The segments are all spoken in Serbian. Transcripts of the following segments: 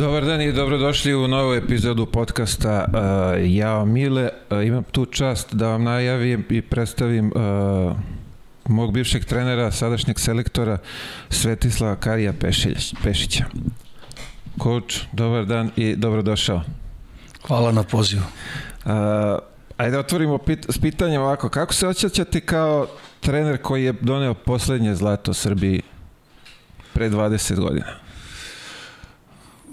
Dobar dan i dobrodošli u novu epizodu podcasta uh, Jao Mile. Uh, imam tu čast da vam najavim i predstavim uh, mog bivšeg trenera, sadašnjeg selektora Svetislava Karija Pešić, Pešića. Coach, dobar dan i dobrodošao. Hvala na pozivu. Uh, ajde otvorimo pit, s pitanjem ovako, kako se osjećate kao trener koji je doneo poslednje zlato Srbiji pre 20 godina?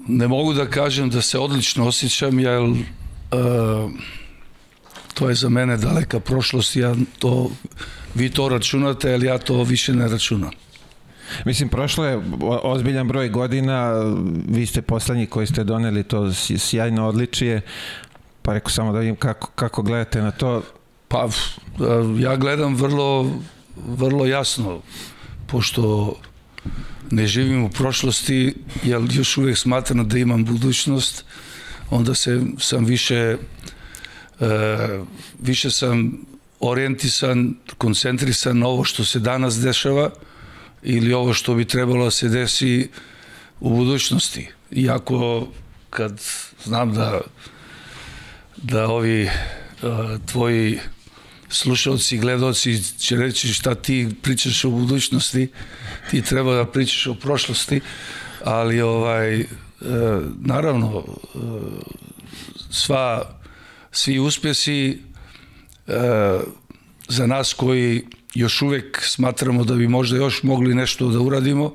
Ne mogu da kažem da se odlično osjećam, jer uh, to je za mene daleka prošlost, ja to, vi to računate, ali ja to više ne računam. Mislim, prošlo je ozbiljan broj godina, vi ste poslednji koji ste doneli to sjajno odličije, pa rekao samo da vidim kako, kako gledate na to. Pa, ja gledam vrlo, vrlo jasno, pošto ne živim u prošlosti, jer još uvek smatram da imam budućnost, onda se, sam više e, više sam orijentisan, koncentrisan na ovo što se danas dešava ili ovo što bi trebalo da se desi u budućnosti. Iako kad znam da da ovi a, tvoji slušalci i gledalci će reći šta ti pričaš o budućnosti, ti treba da pričaš o prošlosti, ali ovaj, e, naravno, e, sva, svi uspjesi e, za nas koji još uvek smatramo da bi možda još mogli nešto da uradimo,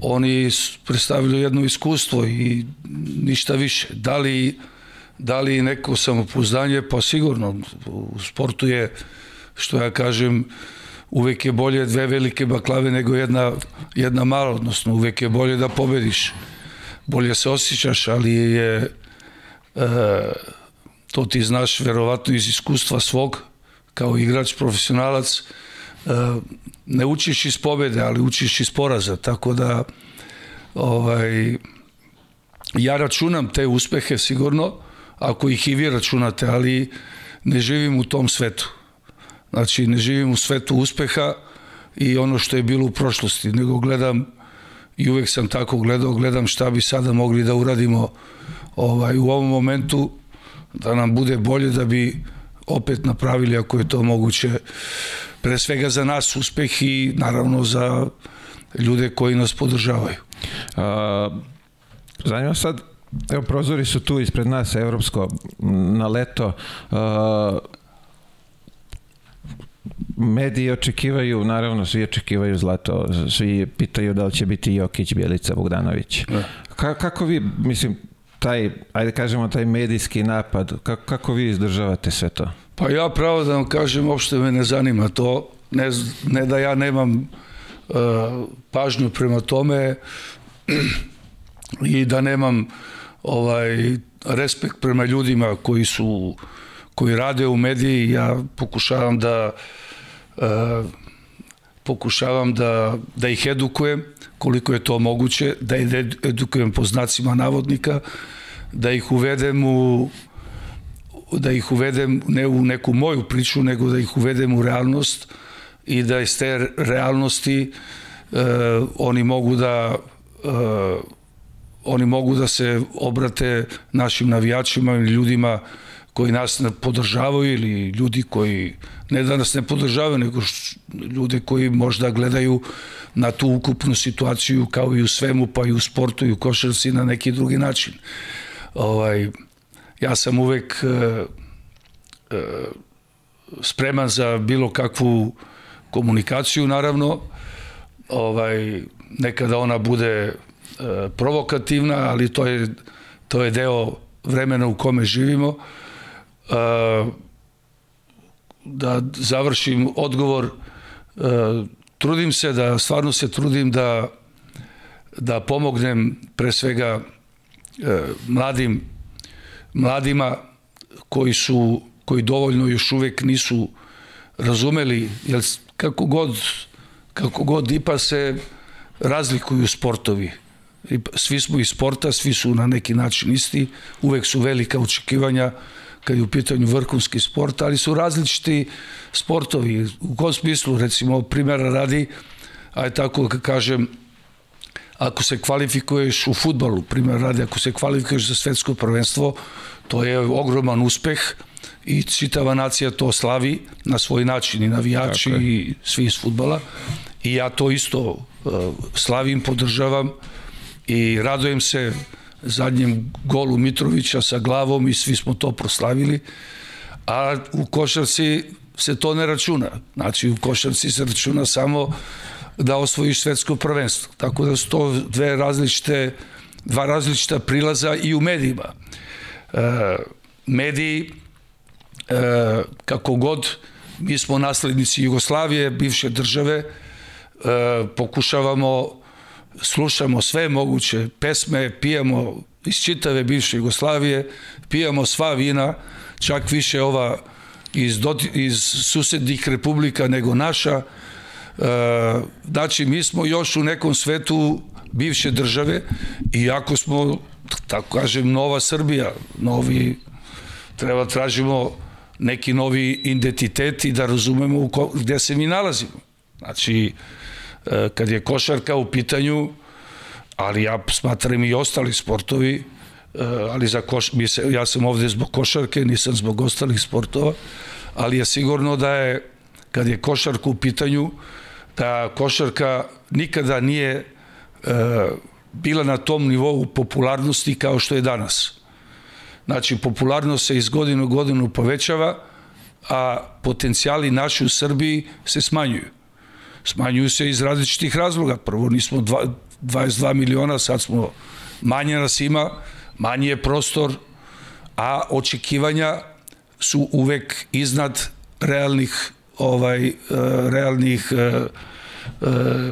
oni predstavljaju jedno iskustvo i ništa više. Da li Da li neko samopouzdanje? Pa sigurno. U sportu je, što ja kažem, uvek je bolje dve velike baklave nego jedna, jedna mala, odnosno uvek je bolje da pobediš. Bolje se osjećaš, ali je e, to ti znaš verovatno iz iskustva svog, kao igrač, profesionalac, e, ne učiš iz pobede, ali učiš iz poraza, tako da ovaj, ja računam te uspehe sigurno, ako ih i vi računate, ali ne živim u tom svetu. Znači, ne živim u svetu uspeha i ono što je bilo u prošlosti, nego gledam i uvek sam tako gledao, gledam šta bi sada mogli da uradimo ovaj, u ovom momentu, da nam bude bolje da bi opet napravili ako je to moguće pre svega za nas uspeh i naravno za ljude koji nas podržavaju. A, zanima sad Evo, prozori su tu ispred nas, evropsko, na leto. Uh, mediji očekivaju, naravno svi očekivaju zlato, svi pitaju da li će biti Jokić, Bjelica, Bogdanović. Da. Ka, kako vi, mislim, taj, ajde kažemo, taj medijski napad, kako, kako vi izdržavate sve to? Pa ja pravo da vam kažem, uopšte me ne zanima to, ne, ne da ja nemam uh, pažnju prema tome i da nemam uh, ovaj respekt prema ljudima koji su koji rade u mediji. Ja pokušavam da uh, pokušavam da, da ih edukujem koliko je to moguće, da ih edukujem po znacima navodnika, da ih uvedem u da ih uvedem ne u neku moju priču, nego da ih uvedem u realnost i da iz te realnosti uh, oni mogu da uh, oni mogu da se obrate našim navijačima ili ljudima koji nas ne podržavaju ili ljudi koji ne da nas ne podržavaju, nego ljude koji možda gledaju na tu ukupnu situaciju kao i u svemu, pa i u sportu i u košarci na neki drugi način. Ovaj, ja sam uvek e, e, spreman za bilo kakvu komunikaciju, naravno, ovaj, nekada ona bude provokativna, ali to je, to je deo vremena u kome živimo. E, da završim odgovor, e, trudim se da, stvarno se trudim da, da pomognem pre svega mladim, mladima koji su, koji dovoljno još uvek nisu razumeli, jer kako god, kako god IPA se razlikuju sportovi svi smo iz sporta, svi su na neki način isti, uvek su velika očekivanja kad je u pitanju vrhunski sport, ali su različiti sportovi. U kom smislu, recimo, primjera radi, aj tako kažem, ako se kvalifikuješ u futbalu, primjer radi, ako se kvalifikuješ za svetsko prvenstvo, to je ogroman uspeh i čitava nacija to slavi na svoj način i navijači i svi iz futbala. I ja to isto uh, slavim, podržavam i radojem se zadnjem golu Mitrovića sa glavom i svi smo to proslavili. A u košarci se to ne računa. Znači u košarci se računa samo da osvojiš svetsko prvenstvo. Tako da su to dve različite dva različita prilaza i u medijima. Uh, mediji e, kako god mi smo naslednici Jugoslavije, bivše države, e, pokušavamo, slušamo sve moguće pesme, pijamo iz čitave bivše Jugoslavije, pijamo sva vina, čak više ova iz, doti, iz susednih republika nego naša. E, znači, mi smo još u nekom svetu bivše države, iako smo, tako kažem, nova Srbija, novi, treba tražimo neki novi identitet i da razumemo u ko, gde se mi nalazimo. Znači, kad je košarka u pitanju, ali ja smatram i ostali sportovi, e, ali za koš, se, ja sam ovde zbog košarke, nisam zbog ostalih sportova, ali je sigurno da je, kad je košarka u pitanju, da košarka nikada nije e, bila na tom nivou popularnosti kao što je danas. Znači, popularnost se iz godine u godinu povećava, a potencijali naši u Srbiji se smanjuju. Smanjuju se iz različitih razloga. Prvo, nismo dva, 22 miliona, sad smo, manje nas ima, manji je prostor, a očekivanja su uvek iznad realnih ovaj uh, realnih uh, uh,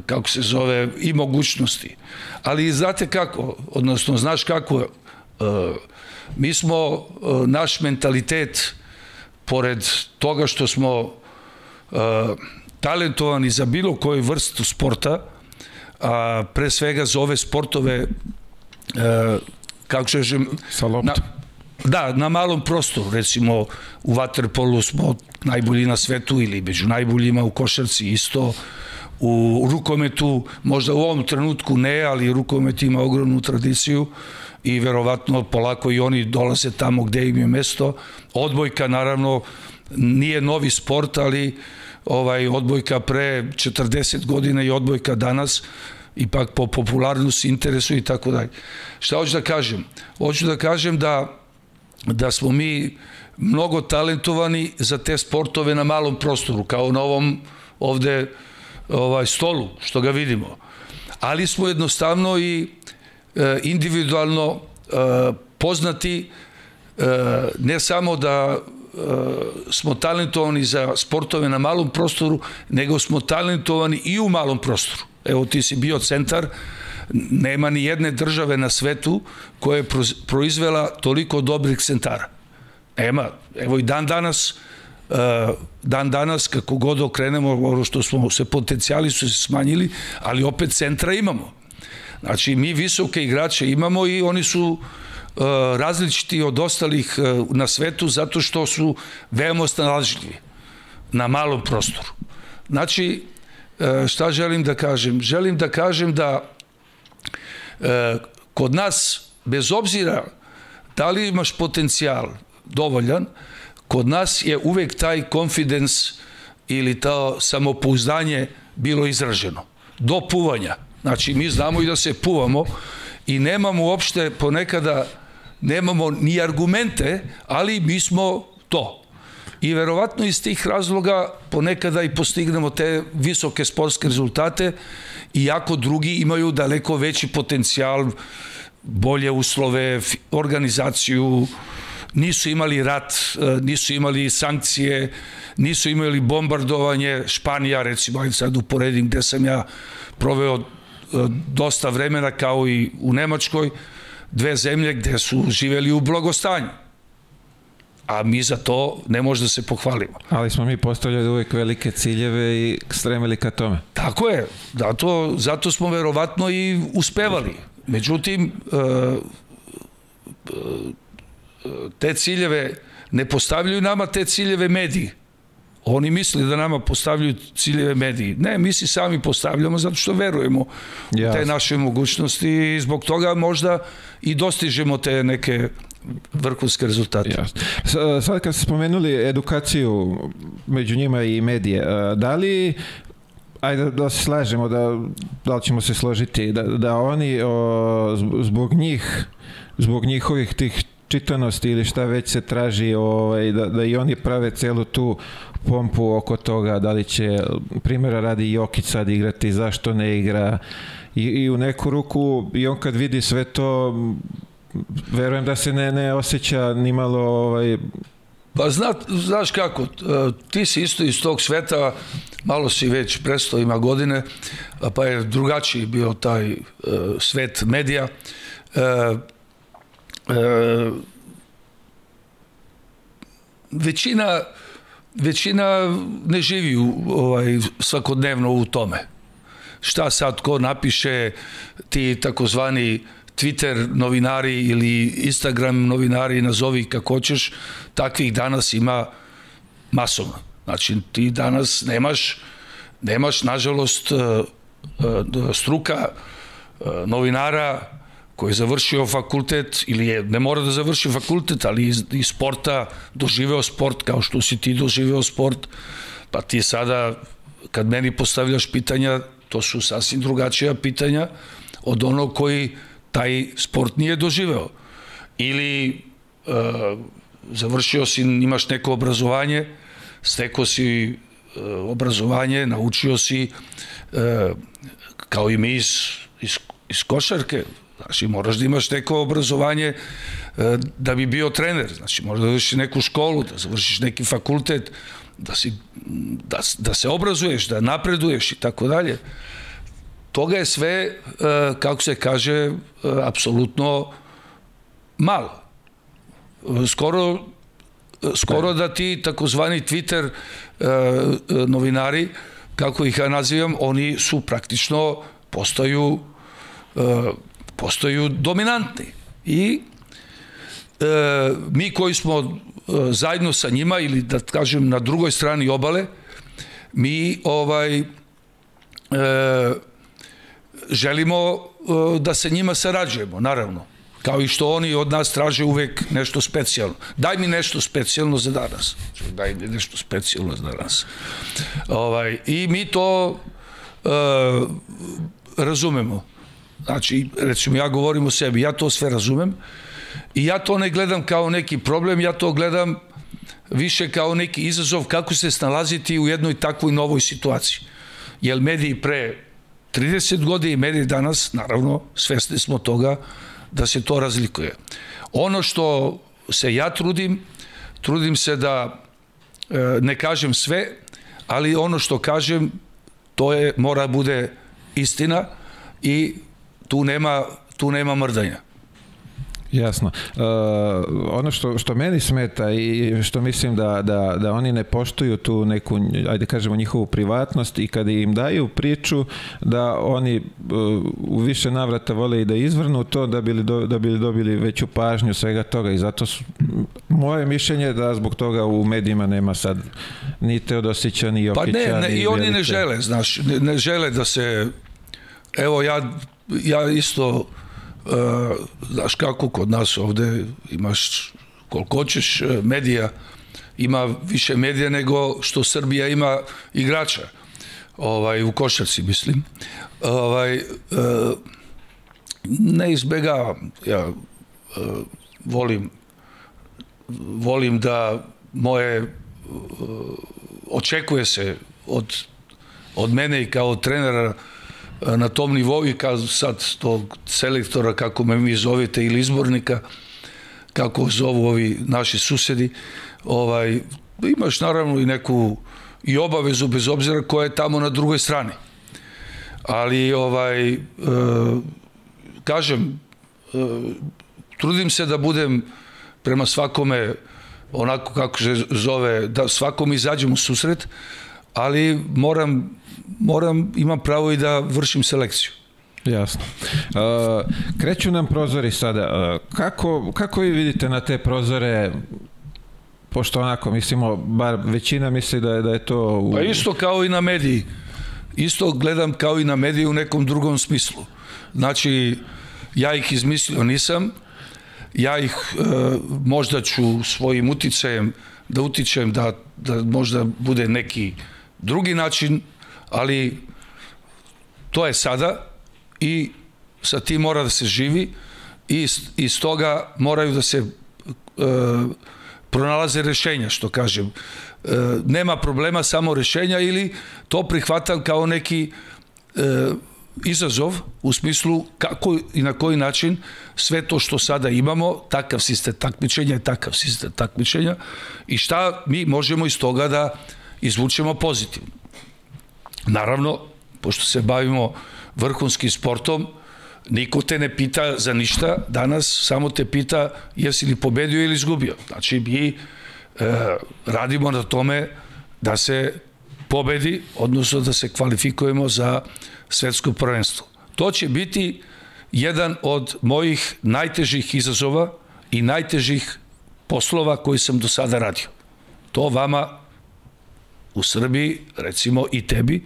kako se zove i mogućnosti. Ali znate kako, odnosno znaš kako Mi smo, e, naš mentalitet, pored toga što smo talentovani za bilo koju vrstu sporta, a pre svega za ove sportove uh, kako ćeš sa loptom. Na, da, na malom prostoru, recimo u waterpolu smo najbolji na svetu ili među najboljima u košarci isto, u rukometu, možda u ovom trenutku ne, ali rukomet ima ogromnu tradiciju, uh, i verovatno polako i oni dolaze tamo gde im je mesto. Odbojka naravno nije novi sport, ali ovaj odbojka pre 40 godina i odbojka danas ipak po popularnosti, interesu i tako dalje. Šta hoću da kažem? Hoću da kažem da da smo mi mnogo talentovani za te sportove na malom prostoru, kao na ovom ovde ovaj stolu, što ga vidimo. Ali smo jednostavno i E, individualno e, poznati e, ne samo da smo talentovani za sportove na malom prostoru, nego smo talentovani i u malom prostoru. Evo ti si bio centar, nema ni jedne države na svetu koja je proizvela toliko dobrih centara. Nema, evo i dan danas dan danas kako god okrenemo ono što smo se potencijali su se smanjili, ali opet centra imamo. Znači, mi visoke igrače imamo i oni su uh, različiti od ostalih uh, na svetu zato što su veoma snalažljivi na malom prostoru. Znači, uh, šta želim da kažem? Želim da kažem da kod nas, bez obzira da li imaš potencijal dovoljan, kod nas je uvek taj confidence ili to samopouzdanje bilo izraženo. Do puvanja. Znači, mi znamo i da se puvamo i nemamo uopšte ponekada, nemamo ni argumente, ali mi smo to. I verovatno iz tih razloga ponekada i postignemo te visoke sportske rezultate, iako drugi imaju daleko veći potencijal, bolje uslove, organizaciju, nisu imali rat, e, nisu imali sankcije, nisu imali bombardovanje, Španija recimo, ajde sad uporedim gde sam ja proveo dosta vremena kao i u Nemačkoj, dve zemlje gde su živeli u blagostanju. A mi za to ne možda se pohvalimo. Ali smo mi postavljali uvek velike ciljeve i stremili ka tome. Tako je. Zato, zato smo verovatno i uspevali. Međutim, e, e, te ciljeve ne postavljaju nama te ciljeve mediji. Oni misle da nama postavljaju ciljeve mediji. Ne, mi si sami postavljamo zato što verujemo Jasne. u te naše mogućnosti i zbog toga možda i dostižemo te neke vrhunske rezultate. Jasne. Sad kad ste spomenuli edukaciju među njima i medije, da li ajde da se slažemo da, da li ćemo se složiti da, da oni o, zbog njih zbog njihovih tih čitanosti ili šta već se traži ovaj, da, da i oni prave celu tu pompu oko toga da li će primjera radi Jokić sad igrati zašto ne igra i, i u neku ruku i on kad vidi sve to verujem da se ne, ne osjeća ni malo ovaj, Pa zna, znaš kako, e, ti si isto iz tog sveta, malo si već presto ima godine, pa je drugačiji bio taj uh, svet medija. Uh, uh, većina većina ne živi u, ovaj, svakodnevno u tome. Šta sad ko napiše ti takozvani Twitter novinari ili Instagram novinari, nazovi kako hoćeš, takvih danas ima masovno. Znači, ti danas nemaš, nemaš nažalost, e, e, struka e, novinara koji je završio fakultet ili je, ne mora da završi fakultet, ali iz, iz sporta doživeo sport kao što si ti doživeo sport, pa ti sada kad meni postavljaš pitanja, to su sasvim drugačija pitanja od onog koji taj sport nije doživeo. Ili e, završio si, imaš neko obrazovanje, steko si e, obrazovanje, naučio si e, kao i mi iz, iz, iz košarke, Znači, moraš da imaš neko obrazovanje e, da bi bio trener. Znači, moraš da završiš neku školu, da završiš neki fakultet, da, si, da, da se obrazuješ, da napreduješ i tako dalje. Toga je sve, e, kako se kaže, e, apsolutno malo. Skoro, skoro da ti takozvani Twitter novinari, kako ih ja nazivam, oni su praktično postaju postaju dominantni. I e, mi koji smo e, zajedno sa njima ili da kažem na drugoj strani obale, mi ovaj e, želimo e, da se njima sarađujemo, naravno. Kao i što oni od nas traže uvek nešto specijalno. Daj mi nešto specijalno za danas. Daj mi nešto specijalno za danas. Ovaj, I mi to e, razumemo. Znači, recimo, ja govorim o sebi, ja to sve razumem i ja to ne gledam kao neki problem, ja to gledam više kao neki izazov kako se snalaziti u jednoj takvoj novoj situaciji. Jer mediji pre 30 godina i mediji danas, naravno, svesni smo toga da se to razlikuje. Ono što se ja trudim, trudim se da e, ne kažem sve, ali ono što kažem, to je, mora bude istina i tu nema, tu nema mrdanja. Jasno. Uh, ono što, što meni smeta i što mislim da, da, da oni ne poštuju tu neku, ajde kažemo, njihovu privatnost i kada im daju priču da oni uh, u više navrata vole i da izvrnu to da bili, do, da bili dobili veću pažnju svega toga i zato su, moje mišljenje da zbog toga u medijima nema sad ni Teodosića, ni Jokića, pa ne, ne, i oni ne žele, znaš, ne, ne žele da se evo ja ja isto, uh, znaš kako kod nas ovde imaš koliko hoćeš e, medija, ima više medija nego što Srbija ima igrača ovaj, u košarci, mislim. Ovaj, uh, ne izbegavam, ja volim volim da moje očekuje se od, od mene i kao trenera na tom nivou i kao sad tog selektora, kako me mi zovete, ili izbornika, kako zovu ovi naši susedi, ovaj, imaš naravno i neku i obavezu bez obzira koja je tamo na drugoj strani. Ali ovaj e, kažem e, trudim se da budem prema svakome onako kako se zove da svakom izađem u susret, ali moram moram, imam pravo i da vršim selekciju. Jasno. Uh, kreću nam prozori sada. Uh, kako, kako vi vidite na te prozore pošto onako mislimo, bar većina misli da je, da je to... U... Pa isto kao i na mediji. Isto gledam kao i na mediji u nekom drugom smislu. Znači, ja ih izmislio nisam, ja ih e, možda ću svojim uticajem da utičem da, da možda bude neki drugi način, ali to je sada i sa tim mora da se živi i iz toga moraju da se e, pronalaze rešenja, što kažem. E, nema problema, samo rešenja ili to prihvatam kao neki e, izazov u smislu kako i na koji način sve to što sada imamo, takav sistem takmičenja je takav sistem takmičenja i šta mi možemo iz toga da izvučemo pozitivno. Naravno, pošto se bavimo vrhunskim sportom, niko te ne pita za ništa, danas samo te pita jesi li pobedio ili izgubio. Znači, mi e, radimo na tome da se pobedi, odnosno da se kvalifikujemo za svetsko prvenstvo. To će biti jedan od mojih najtežih izazova i najtežih poslova koji sam do sada radio. To vama u Srbiji, recimo i tebi,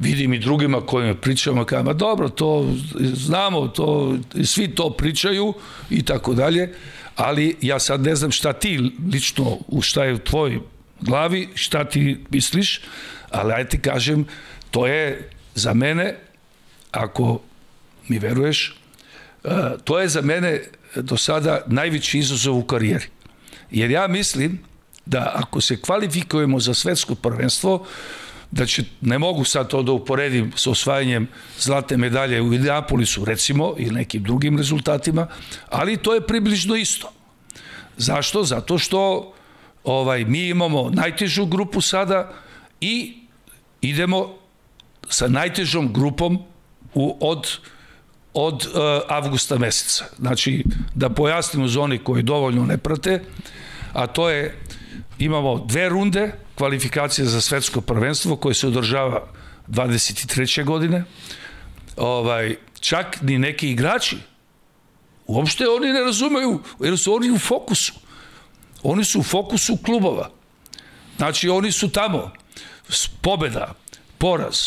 vidim i drugima kojima pričamo, kao, ma dobro, to znamo, to, svi to pričaju i tako dalje, ali ja sad ne znam šta ti lično, šta je u tvojoj glavi, šta ti misliš, ali ajde ti kažem, to je za mene, ako mi veruješ, e, to je za mene do sada najveći izazov u karijeri. Jer ja mislim da ako se kvalifikujemo za svetsko prvenstvo, da će, ne mogu sad to da uporedim sa osvajanjem zlatne medalje u Indianapolisu, recimo, i nekim drugim rezultatima, ali to je približno isto. Zašto? Zato što ovaj mi imamo najtežu grupu sada i idemo sa najtežom grupom u, od od uh, avgusta meseca. Znači, da pojasnimo za oni koji dovoljno ne prate, a to je, imamo dve runde, kvalifikacije za svetsko prvenstvo koje se održava 23. godine. Ovaj, čak ni neki igrači uopšte oni ne razumeju, jer su oni u fokusu. Oni su u fokusu klubova. Znači, oni su tamo. Pobeda, poraz,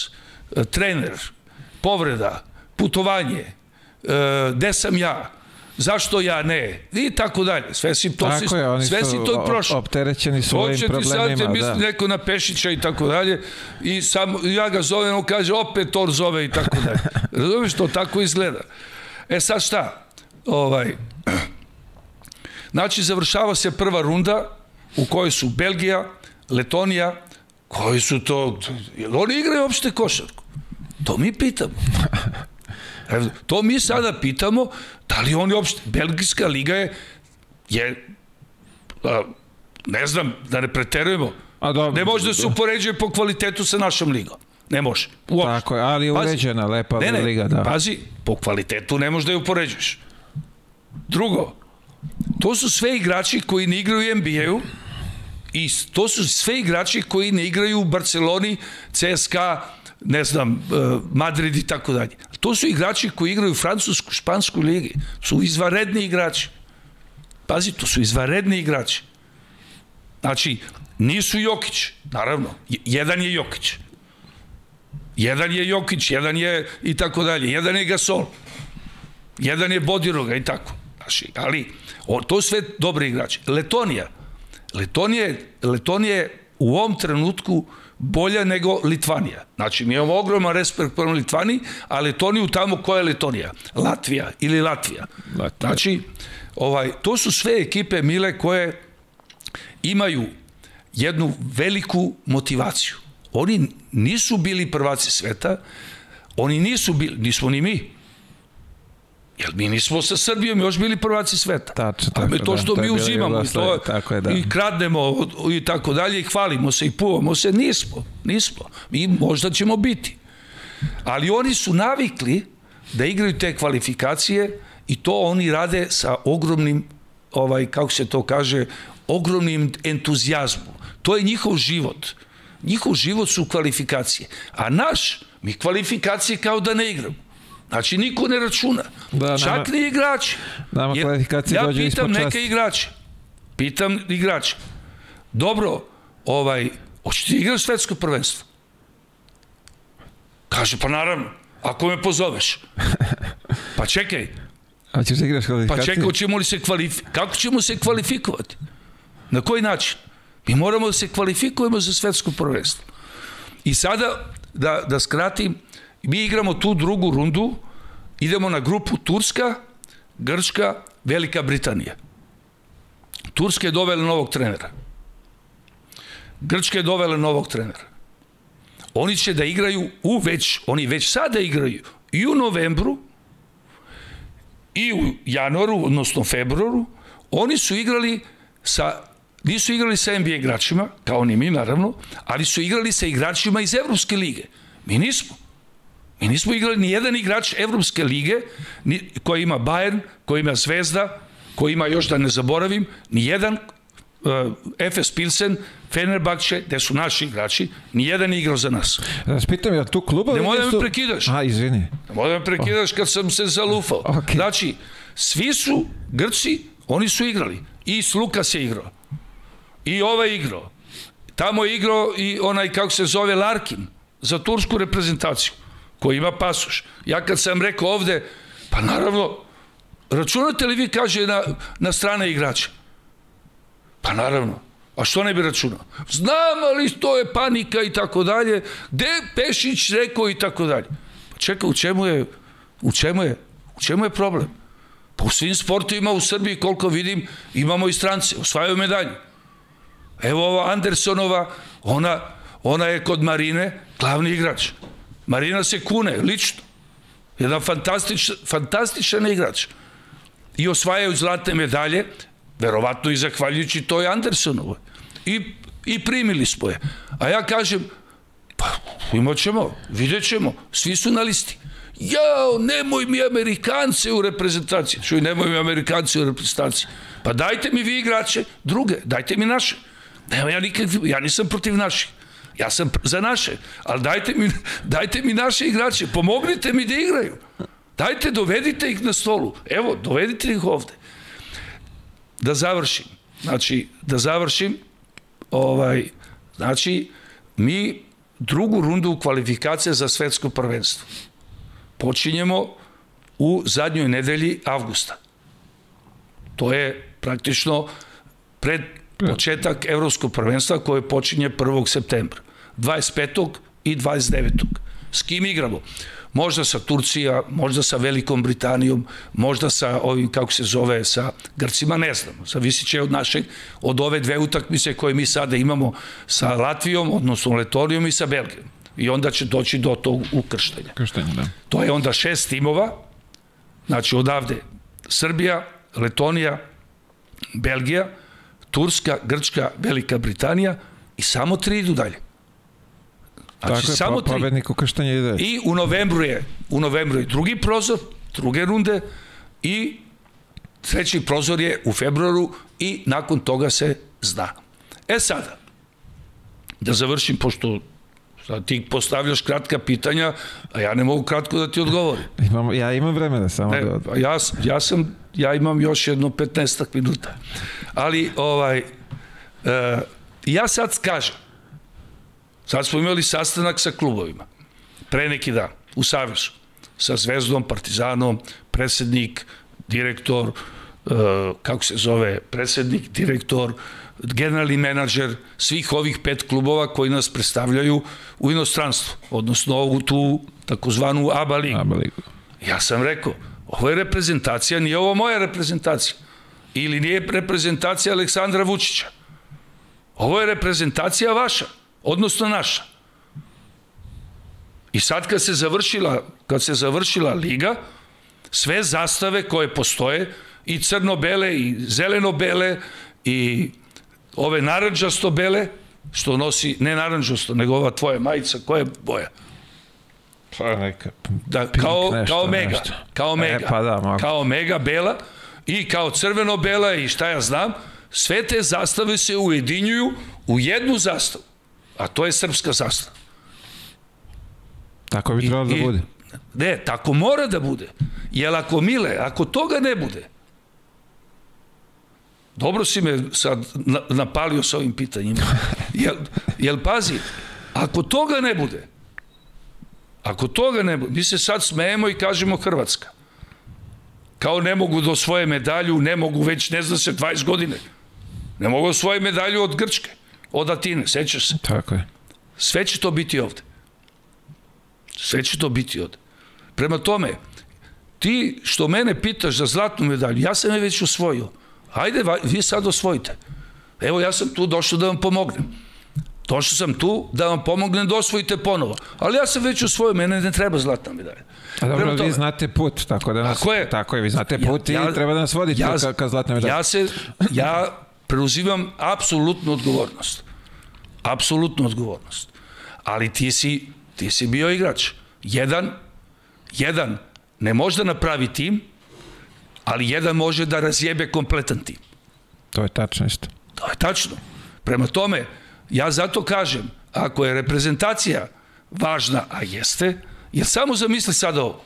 trener, povreda, putovanje, gde sam ja, zašto ja ne, i tako dalje. Sve si to, tako si, je, oni sve si to prošao. opterećeni svojim Hoće problemima. Hoće ti sad te misli da. neko na Pešića i tako dalje i sam, ja ga zovem, on kaže opet Tor zove i tako dalje. Razumiješ, to tako izgleda. E sad šta? Ovaj, znači, završava se prva runda u kojoj su Belgija, Letonija, koji su to, jel oni igraju uopšte košarku? To mi pitamo. To mi sada pitamo, da li oni uopšte, Belgijska liga je, je a, ne znam, da ne preterujemo, A dobro, ne može da se upoređuje po kvalitetu sa našom ligom. Ne može. Uopšte. Tako je, ali je uređena, lepa ne, ne, liga, da. Pazi, po kvalitetu ne možeš da je upoređuješ. Drugo, to su sve igrači koji ne igraju u NBA-u i to su sve igrači koji ne igraju u Barceloni, CSKA, ne znam, e, Madrid i tako dalje. To su igrači koji igraju u francusku, špansku ligi. Su izvaredni igrači. Pazi, to su izvaredni igrači. Znači, nisu Jokić, naravno. Jedan je Jokić. Jedan je Jokić, jedan je i tako dalje. Jedan je Gasol. Jedan je Bodiroga i tako. Znači, ali, o, to sve dobri igrači. Letonija. Letonija, Letonija u ovom trenutku bolja nego Litvanija. Znači, mi imamo ogroman respekt prema Litvaniji, a Letoniju tamo koja je Letonija? Latvija ili Latvija. Latvija. Znači, ovaj, to su sve ekipe mile koje imaju jednu veliku motivaciju. Oni nisu bili prvaci sveta, oni nisu bili, nismo ni mi. Jer mi nismo sa Srbijom još bili prvaci sveta. Tačno, A tako, to da, što to je mi bila uzimamo i, to, tako je, da. i kradnemo i tako dalje i hvalimo se i puvamo se, nismo. Nismo. Mi možda ćemo biti. Ali oni su navikli da igraju te kvalifikacije i to oni rade sa ogromnim, ovaj, kako se to kaže, ogromnim entuzijazmom. To je njihov život. Njihov život su kvalifikacije. A naš, mi kvalifikacije kao da ne igramo. Znači, niko ne računa. Da, nama- Čak ni igrači. nama Jer kvalifikacije ja dođu pitam ispod časti. neke igrače. Pitam igrače. dobro, ovaj, hoćeš ti igraš svetsko prvenstvo? Kaže, pa naravno, ako me pozoveš. Pa čekaj, A ćeš da igraš kvalifikacije? pa čekaj, ćemo li se kvalifi... kako ćemo se kvalifikovati? Na koji način? Mi moramo da se kvalifikujemo za svetsko prvenstvo. I sada, da, da skratim, mi igramo tu drugu rundu, idemo na grupu Turska, Grčka, Velika Britanija. Turska je dovela novog trenera. Grčka je dovela novog trenera. Oni će da igraju u već, oni već sada igraju i u novembru, i u januaru, odnosno februaru, oni su igrali sa nisu igrali sa NBA igračima, kao ni mi naravno, ali su igrali sa igračima iz Evropske lige. Mi nismo. Mi nismo igrali ni jedan igrač Evropske lige, ni, koji ima Bayern, koji ima Zvezda, koji ima još da ne zaboravim, ni jedan uh, Efes Pilsen, Fenerbahče, gde su naši igrači, ni jedan nije igrao za nas. Da vas pitam, jel tu klubovi Ne moj da me prekidaš. A, izvini. Moram da me prekidaš kad sam se zalufao. Ok. Znači, svi su Grci, oni su igrali. I Slukas je igrao. I ovaj je igrao. Tamo je igrao i onaj, kako se zove, Larkin, za tursku reprezentaciju, koji ima pasoš. Ja kad sam rekao ovde, pa naravno, računate li vi, kaže, na, na strane igrače? Pa naravno. A što ne bi računao? Znam, ali to je panika i tako dalje. Gde Pešić rekao i tako dalje? Pa čekaj, u čemu je, u čemu je, u čemu je problem? Pa u svim sportovima u Srbiji, koliko vidim, imamo i strance, osvajaju medalje. Evo ova Andersonova, ona, ona je kod Marine glavni igrač. Marina se kune, lično. Jedan fantastič, fantastičan igrač. I osvajaju zlatne medalje, verovatno i zahvaljujući toj Andersonovoj. I, I primili smo je. A ja kažem, pa imat ćemo, vidjet ćemo, svi su na listi. Jao, nemoj mi Amerikance u reprezentaciji. Čuj, nemoj mi Amerikance u reprezentaciji. Pa dajte mi vi igrače druge, dajte mi naše. Nema ja nikad, ja nisam protiv naših. Ja sam za naše, ali dajte mi, dajte mi naše igrače, pomognite mi da igraju. Dajte, dovedite ih na stolu. Evo, dovedite ih ovde. Da završim. Znači, da završim, ovaj, znači, mi drugu rundu kvalifikacije za svetsko prvenstvo počinjemo u zadnjoj nedelji avgusta. To je praktično pred početak evropskog prvenstva koje počinje 1. septembra. 25. i 29. S kim igramo? Možda sa Turcija, možda sa Velikom Britanijom, možda sa ovim, kako se zove, sa Grcima, ne znam. Zavisit će od našeg, od ove dve utakmice koje mi sada imamo sa Latvijom, odnosno Letonijom i sa Belgijom. I onda će doći do tog ukrštenja. Krštenje, da. To je onda šest timova, znači odavde Srbija, Letonija, Belgija, Turska, Grčka, Velika Britanija i samo tri idu dalje. Znači, Tako je, samo po, tri. pobednik u krštenje ide. I u novembru je, u novembru je drugi prozor, druge runde i treći prozor je u februaru i nakon toga se zna. E sada, da završim, pošto sad ti postavljaš kratka pitanja, a ja ne mogu kratko da ti odgovorim. Imam, ja imam vremena samo Ne, da... pa ja, ja sam, ja imam još jedno 15 minuta. Ali, ovaj, e, ja sad kažem, sad smo imali sastanak sa klubovima, pre neki dan, u Savezu, sa Zvezdom, Partizanom, predsednik, direktor, e, kako se zove, predsednik, direktor, generalni menadžer svih ovih pet klubova koji nas predstavljaju u inostranstvu, odnosno ovu tu takozvanu ABA ligu. Aba ligu. Ja sam rekao, ovo je reprezentacija, nije ovo moja reprezentacija. Ili nije reprezentacija Aleksandra Vučića. Ovo je reprezentacija vaša, odnosno naša. I sad kad se završila, kad se završila liga, sve zastave koje postoje, i crno-bele, i zeleno-bele, i ove naranđasto-bele, što nosi, ne naranđasto, nego ova tvoja majica, koja je boja? Pa neka... Da, kao, nešto, kao mega, nešto. kao E, mega, pa da, mogu. kao mega bela i kao crveno bela i šta ja znam, sve te zastave se ujedinjuju u jednu zastavu, a to je srpska zastava. Tako bi trebalo da bude. Ne, tako mora da bude. Jer ako Mile, ako toga ne bude, Dobro si me sad napalio sa ovim pitanjima. Jel, jel pazi, ako toga ne bude, ako toga ne bude, mi se sad smejemo i kažemo Hrvatska. Kao ne mogu do svoje medalju, ne mogu već, ne zna se, 20 godine. Ne mogu do svoje medalju od Grčke, od Atine, sećaš se. Tako je. Sve će to biti ovde. Sve će to biti ovde. Prema tome, ti što mene pitaš za zlatnu medalju, ja sam je već usvojio. Hajde, vi sad osvojite. Evo, ja sam tu došao da vam pomognem. Došao sam tu da vam pomognem da osvojite ponovo. Ali ja sam već usvojio, mene ne treba zlatna medalja. A dobro, tome, vi znate put, tako da nas, tako je, tako je vi znate put ja, i treba da nas vodite ja, ka, ka zlatna medalja. Ja, se, ja preuzimam apsolutnu odgovornost. Apsolutnu odgovornost. Ali ti si, ti si bio igrač. Jedan, jedan ne može da napravi tim, ali jedan može da razjebe kompletan tim. To je tačno isto. To je tačno. Prema tome, ja zato kažem, ako je reprezentacija važna, a jeste, jer samo zamisli sada ovo.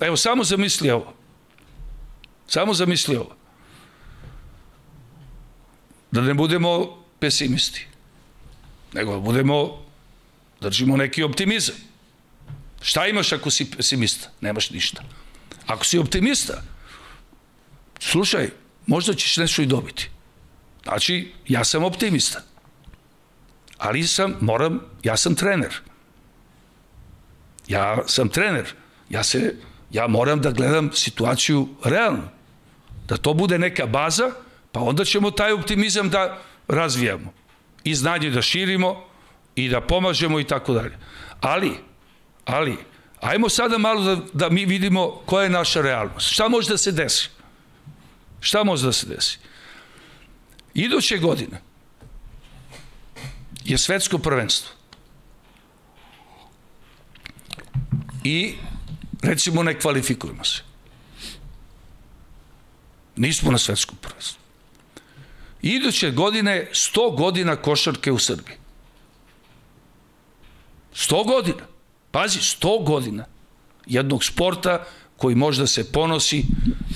Evo, samo zamisli ovo. Samo zamisli ovo. Da ne budemo pesimisti, nego da budemo, držimo neki optimizam. Šta imaš ako si pesimista? Nemaš ništa. Ako si optimista, slušaj, možda ćeš nešto i dobiti. Znači, ja sam optimista. Ali sam, moram, ja sam trener. Ja sam trener. Ja se, ja moram da gledam situaciju realno. Da to bude neka baza, pa onda ćemo taj optimizam da razvijamo. I znanje da širimo i da pomažemo i tako dalje. Ali, ali, Ajmo sada malo da, da mi vidimo koja je naša realnost. Šta može da se desi? Šta može da se desi? Iduće godine je svetsko prvenstvo. I recimo ne kvalifikujemo se. Nismo na svetskom prvenstvu. Iduće godine 100 godina košarke u Srbiji. 100 godina. Pazi, 100 godina jednog sporta koji možda se ponosi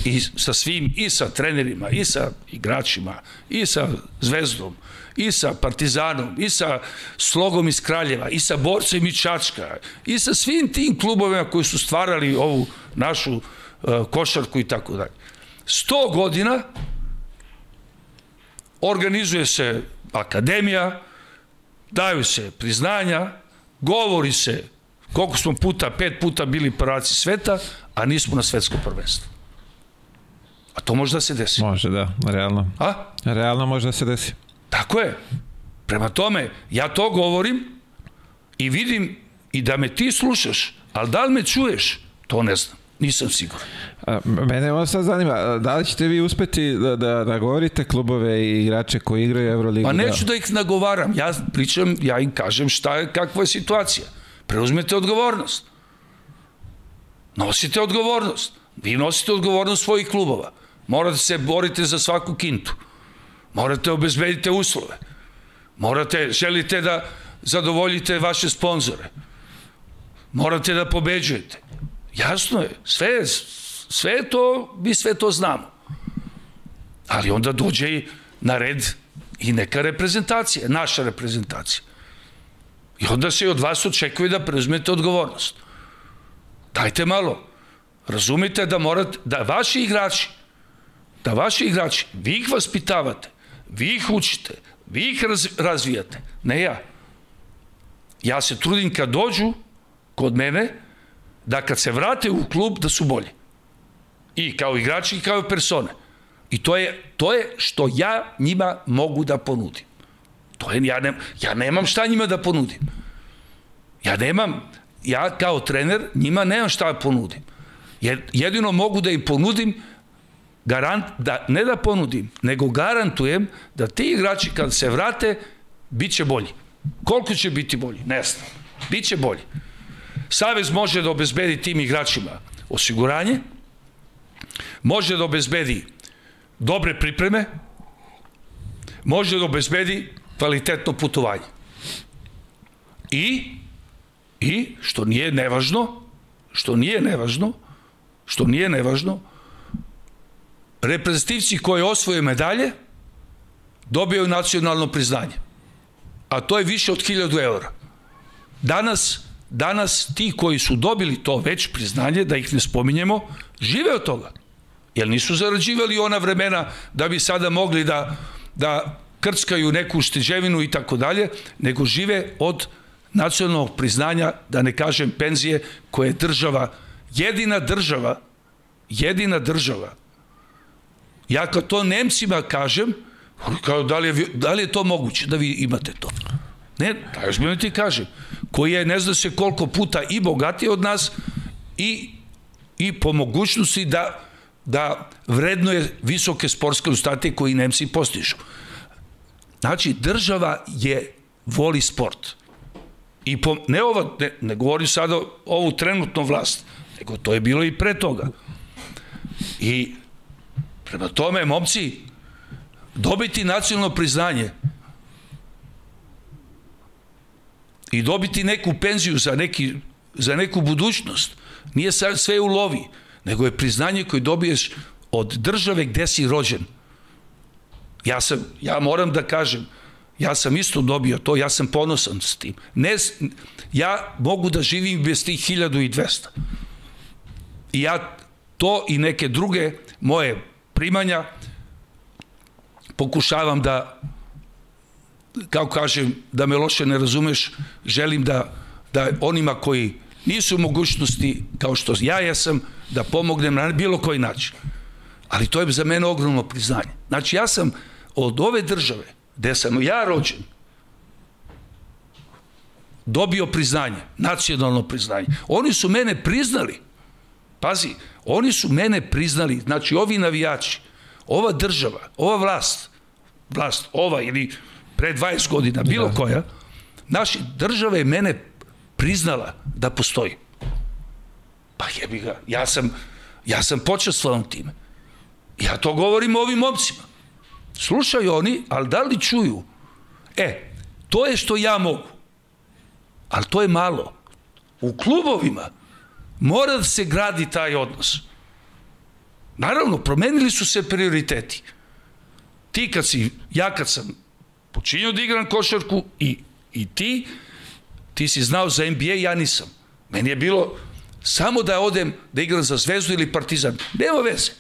i sa svim, i sa trenerima, i sa igračima, i sa Zvezdom, i sa Partizanom, i sa Slogom iz Kraljeva, i sa Borcem i Čačka, i sa svim tim klubovima koji su stvarali ovu našu uh, košarku i tako dalje. 100 godina organizuje se akademija, daju se priznanja, govori se Koliko smo puta, pet puta bili prvaci sveta, a nismo na svetskom prvenstvu. A to može da se desi. Može, da, realno. A? Realno može da se desi. Tako je. Prema tome, ja to govorim i vidim i da me ti slušaš, ali da li me čuješ, to ne znam. Nisam siguran. A, mene ovo sad zanima, da li ćete vi uspeti da, da nagovorite klubove i igrače koji igraju Euroligu? Pa neću da, ih nagovaram, ja pričam, ja im kažem šta je, kakva je situacija. Preuzmete odgovornost. Nosite odgovornost. Vi nosite odgovornost svojih klubova. Morate se borite za svaku kintu. Morate obezbedite uslove. Morate, želite da zadovoljite vaše sponzore. Morate da pobeđujete. Jasno je, sve, sve to, mi sve to znamo. Ali onda dođe i na red i neka reprezentacija, naša reprezentacija. I onda se od vas očekuje da preuzmete odgovornost. Dajte malo. Razumite da morate, da vaši igrači, da vaši igrači, vi ih vaspitavate, vi ih učite, vi ih raz, razvijate, ne ja. Ja se trudim kad dođu kod mene, da kad se vrate u klub, da su bolji. I kao igrači i kao persone. I to je, to je što ja njima mogu da ponudim. To je, ja, ne, ja nemam šta njima da ponudim. Ja nemam, ja kao trener njima nemam šta da ponudim. Jer jedino mogu da im ponudim garant, da, ne da ponudim, nego garantujem da ti igrači kad se vrate, bit će bolji. Koliko će biti bolji? Ne znam. Biće bolji. Savez može da obezbedi tim igračima osiguranje, može da obezbedi dobre pripreme, može da obezbedi kvalitetno putovanje. I, i, što nije nevažno, što nije nevažno, što nije nevažno, reprezentativci koji osvoje medalje dobijaju nacionalno priznanje. A to je više od 1000 eura. Danas, danas ti koji su dobili to već priznanje, da ih ne spominjemo, žive od toga. Jer nisu zarađivali ona vremena da bi sada mogli da, da krckaju neku štiđevinu i tako dalje, nego žive od nacionalnog priznanja, da ne kažem penzije, koje je država, jedina država, jedina država. Ja kad to Nemcima kažem, kao da li, je, da li je to moguće da vi imate to? Ne, da još mi ti kažem, koji je ne zna se koliko puta i bogatiji od nas i, i po mogućnosti da da vrednuje visoke sportske rezultate koji Nemci postižu. Znači, država je voli sport. I po, ne ovo, ne, ne govorim sada ovu trenutnu vlast, nego to je bilo i pre toga. I prema tome, momci, dobiti nacionalno priznanje i dobiti neku penziju za, neki, za neku budućnost, nije sve u lovi nego je priznanje koje dobiješ od države gde si rođen. Ja sam, ja moram da kažem, ja sam isto dobio to, ja sam ponosan s tim. Ne, ja mogu da živim bez tih 1200. I ja to i neke druge moje primanja pokušavam da kao kažem, da me loše ne razumeš, želim da, da onima koji nisu mogućnosti, kao što ja jesam, da pomognem na bilo koji način. Ali to je za mene ogromno priznanje. Znači, ja sam od ove države, gde sam ja rođen, dobio priznanje, nacionalno priznanje. Oni su mene priznali. Pazi, oni su mene priznali, znači ovi navijači, ova država, ova vlast, vlast, ova ili pre 20 godina, bilo da. koja, naši država je mene priznala da postoji. Pa jebi ga, ja sam, ja sam počestvovan time. Ja to govorim ovim momcima. Slušaju oni, ali da li čuju? E, to je što ja mogu. Ali to je malo. U klubovima mora da se gradi taj odnos. Naravno, promenili su se prioriteti. Ti kad si, ja kad sam počinio da igram košarku i, i ti, ti si znao za NBA, ja nisam. Meni je bilo samo da odem da igram za Zvezdu ili Partizan. Nema veze.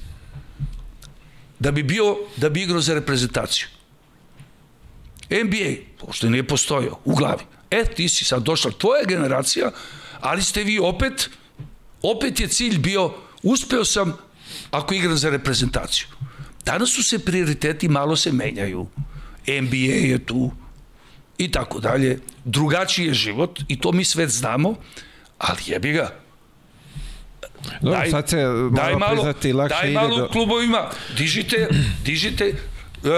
Da bi bio, da bi igrao za reprezentaciju. NBA, pošto nije postojao u glavi. E, ti si sad došla tvoja generacija, ali ste vi opet, opet je cilj bio, uspeo sam ako igram za reprezentaciju. Danas su se prioriteti malo se menjaju. NBA je tu, i tako dalje. Drugačiji je život i to mi sve znamo, ali jebi ga. Dobro, daj, sad se daj malo, priznati lakše daj malo do... klubovima, dižite, dižite, uh,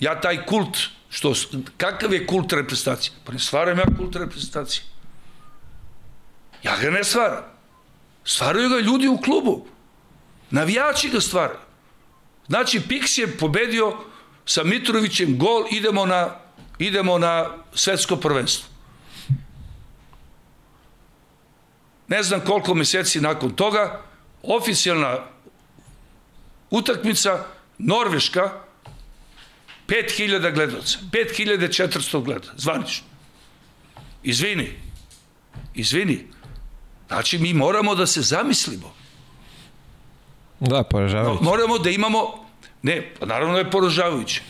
ja taj kult, što, kakav je kult reprezentacije? Pa ne stvaram ja kult reprezentacije. Ja ga ne stvaram. Stvaraju ga ljudi u klubu. Navijači ga stvaraju. Znači, Pix je pobedio sa Mitrovićem gol, idemo na idemo na svetsko prvenstvo. Ne znam koliko meseci nakon toga, oficijalna utakmica, Norveška, 5000 gledaoca, 5400 gleda, zvanično. Izvini, izvini, znači mi moramo da se zamislimo. Da, poražavajuće. moramo da imamo, ne, pa naravno je poražavajuće,